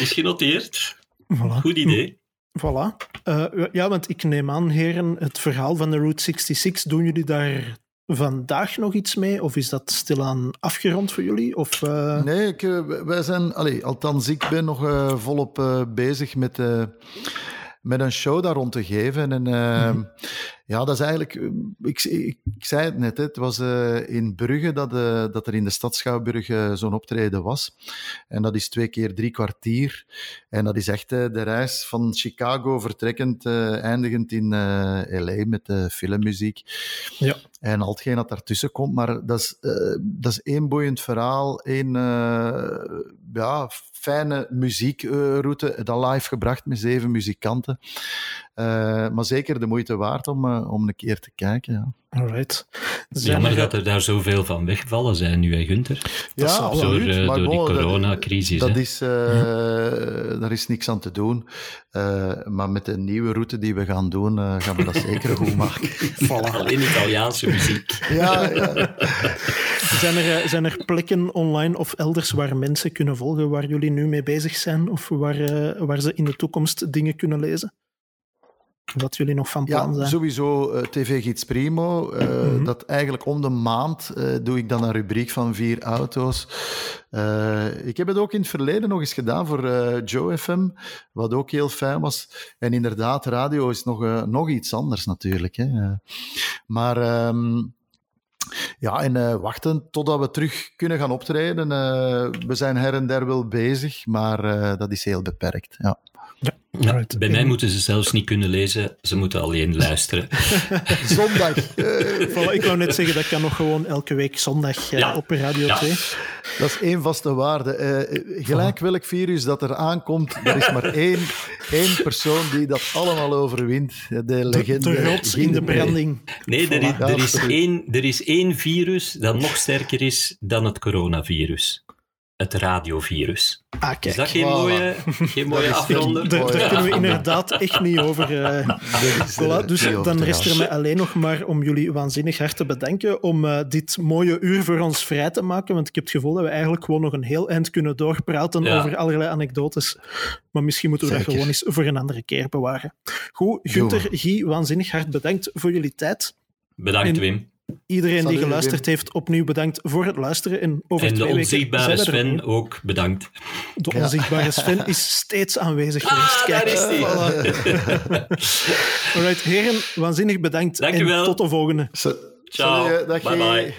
Speaker 3: Is genoteerd. Voilà. Goed idee.
Speaker 1: Voilà. Uh, ja, want ik neem aan, heren, het verhaal van de Route 66, doen jullie daar vandaag nog iets mee? Of is dat stilaan afgerond voor jullie? Of, uh...
Speaker 2: Nee, ik, wij zijn, allez, althans, ik ben nog uh, volop bezig met met een show daar rond te geven. En uh, mm-hmm. ja, dat is eigenlijk... Eh, ik, ik, ik zei het net, hè, het was uh, in Brugge dat, uh, dat er in de stad Schouwburg zo'n optreden was. En dat is twee keer drie kwartier. En dat is echt de reis van Chicago vertrekkend, eindigend in L.A. met de filmmuziek.
Speaker 1: Ja.
Speaker 2: En al hetgeen dat daartussen komt. Maar dat is, dat is één boeiend verhaal, één ja, fijne muziekroute, dat live gebracht met zeven muzikanten. Uh, maar zeker de moeite waard om, uh, om een keer te kijken. Ja.
Speaker 1: Alright.
Speaker 3: Jammer dat er daar zoveel van wegvallen zijn nu, hè, Gunther?
Speaker 2: Ja,
Speaker 3: dat door, uh, door die coronacrisis.
Speaker 2: Dat, dat is, ja. Daar is niks aan te doen. maar met de nieuwe route die we gaan doen, gaan we dat zeker goed (laughs) maken.
Speaker 3: voilà. Alleen Italiaanse muziek.
Speaker 2: ja, ja. (laughs)
Speaker 1: Zijn, er, zijn er plekken online of elders waar mensen kunnen volgen waar jullie nu mee bezig zijn? Of waar, waar ze in de toekomst dingen kunnen lezen? Wat jullie nog van plan
Speaker 2: ja,
Speaker 1: zijn?
Speaker 2: Sowieso uh, TV Gids Primo. Uh, mm -hmm. Dat eigenlijk om de maand uh, doe ik dan een rubriek van vier auto's. ik heb het ook in het verleden nog eens gedaan voor Joe FM, wat ook heel fijn was. En inderdaad, radio is nog, nog iets anders natuurlijk. Hè. Maar... Um, Ja, en uh, wachten totdat we terug kunnen gaan optreden. Uh, we zijn her en der wel bezig, maar uh, dat is heel beperkt. Ja.
Speaker 3: Ja, bij mij moeten ze zelfs niet kunnen lezen, ze moeten alleen luisteren. (laughs)
Speaker 2: zondag.
Speaker 1: voilà, ik wou net zeggen, dat kan nog gewoon elke week zondag ja. op Radio 2.
Speaker 2: Dat is één vaste waarde. Uh, gelijk welk virus dat er aankomt, er is maar één, één persoon die dat allemaal overwint. De legende.
Speaker 1: De, de rots in de branding.
Speaker 3: Nee, er is, er, is één, er is één virus dat nog sterker is dan het coronavirus het radiovirus.
Speaker 1: Ah, kijk.
Speaker 3: Is dat geen mooie, geen mooie?
Speaker 1: Daar, daar kunnen we inderdaad echt niet over. (laughs) Uh, voilà, dus dan rest er mij alleen nog maar om jullie waanzinnig hard te bedanken om uh, dit mooie uur voor ons vrij te maken. Want ik heb het gevoel dat we eigenlijk gewoon nog een heel eind kunnen doorpraten ja. over allerlei anekdotes. Maar misschien moeten we Zeker. dat gewoon eens voor een andere keer bewaren. Goed, Gunther, Guy, waanzinnig hard bedankt voor jullie tijd.
Speaker 3: Bedankt, en, Wim.
Speaker 1: Iedereen Salut, die geluisterd Wim. heeft, opnieuw bedankt voor het luisteren. En, over
Speaker 3: en de
Speaker 1: twee
Speaker 3: onzichtbare
Speaker 1: weken
Speaker 3: Sven ook bedankt.
Speaker 1: De ja. onzichtbare (laughs) Sven is steeds aanwezig
Speaker 3: ah,
Speaker 1: geweest.
Speaker 3: Kijk, daar is hij.
Speaker 1: Voilà. (laughs) Alright, heren, waanzinnig bedankt.
Speaker 3: Dank je wel.
Speaker 1: En tot de volgende.
Speaker 3: Ciao. Salut, bye bye.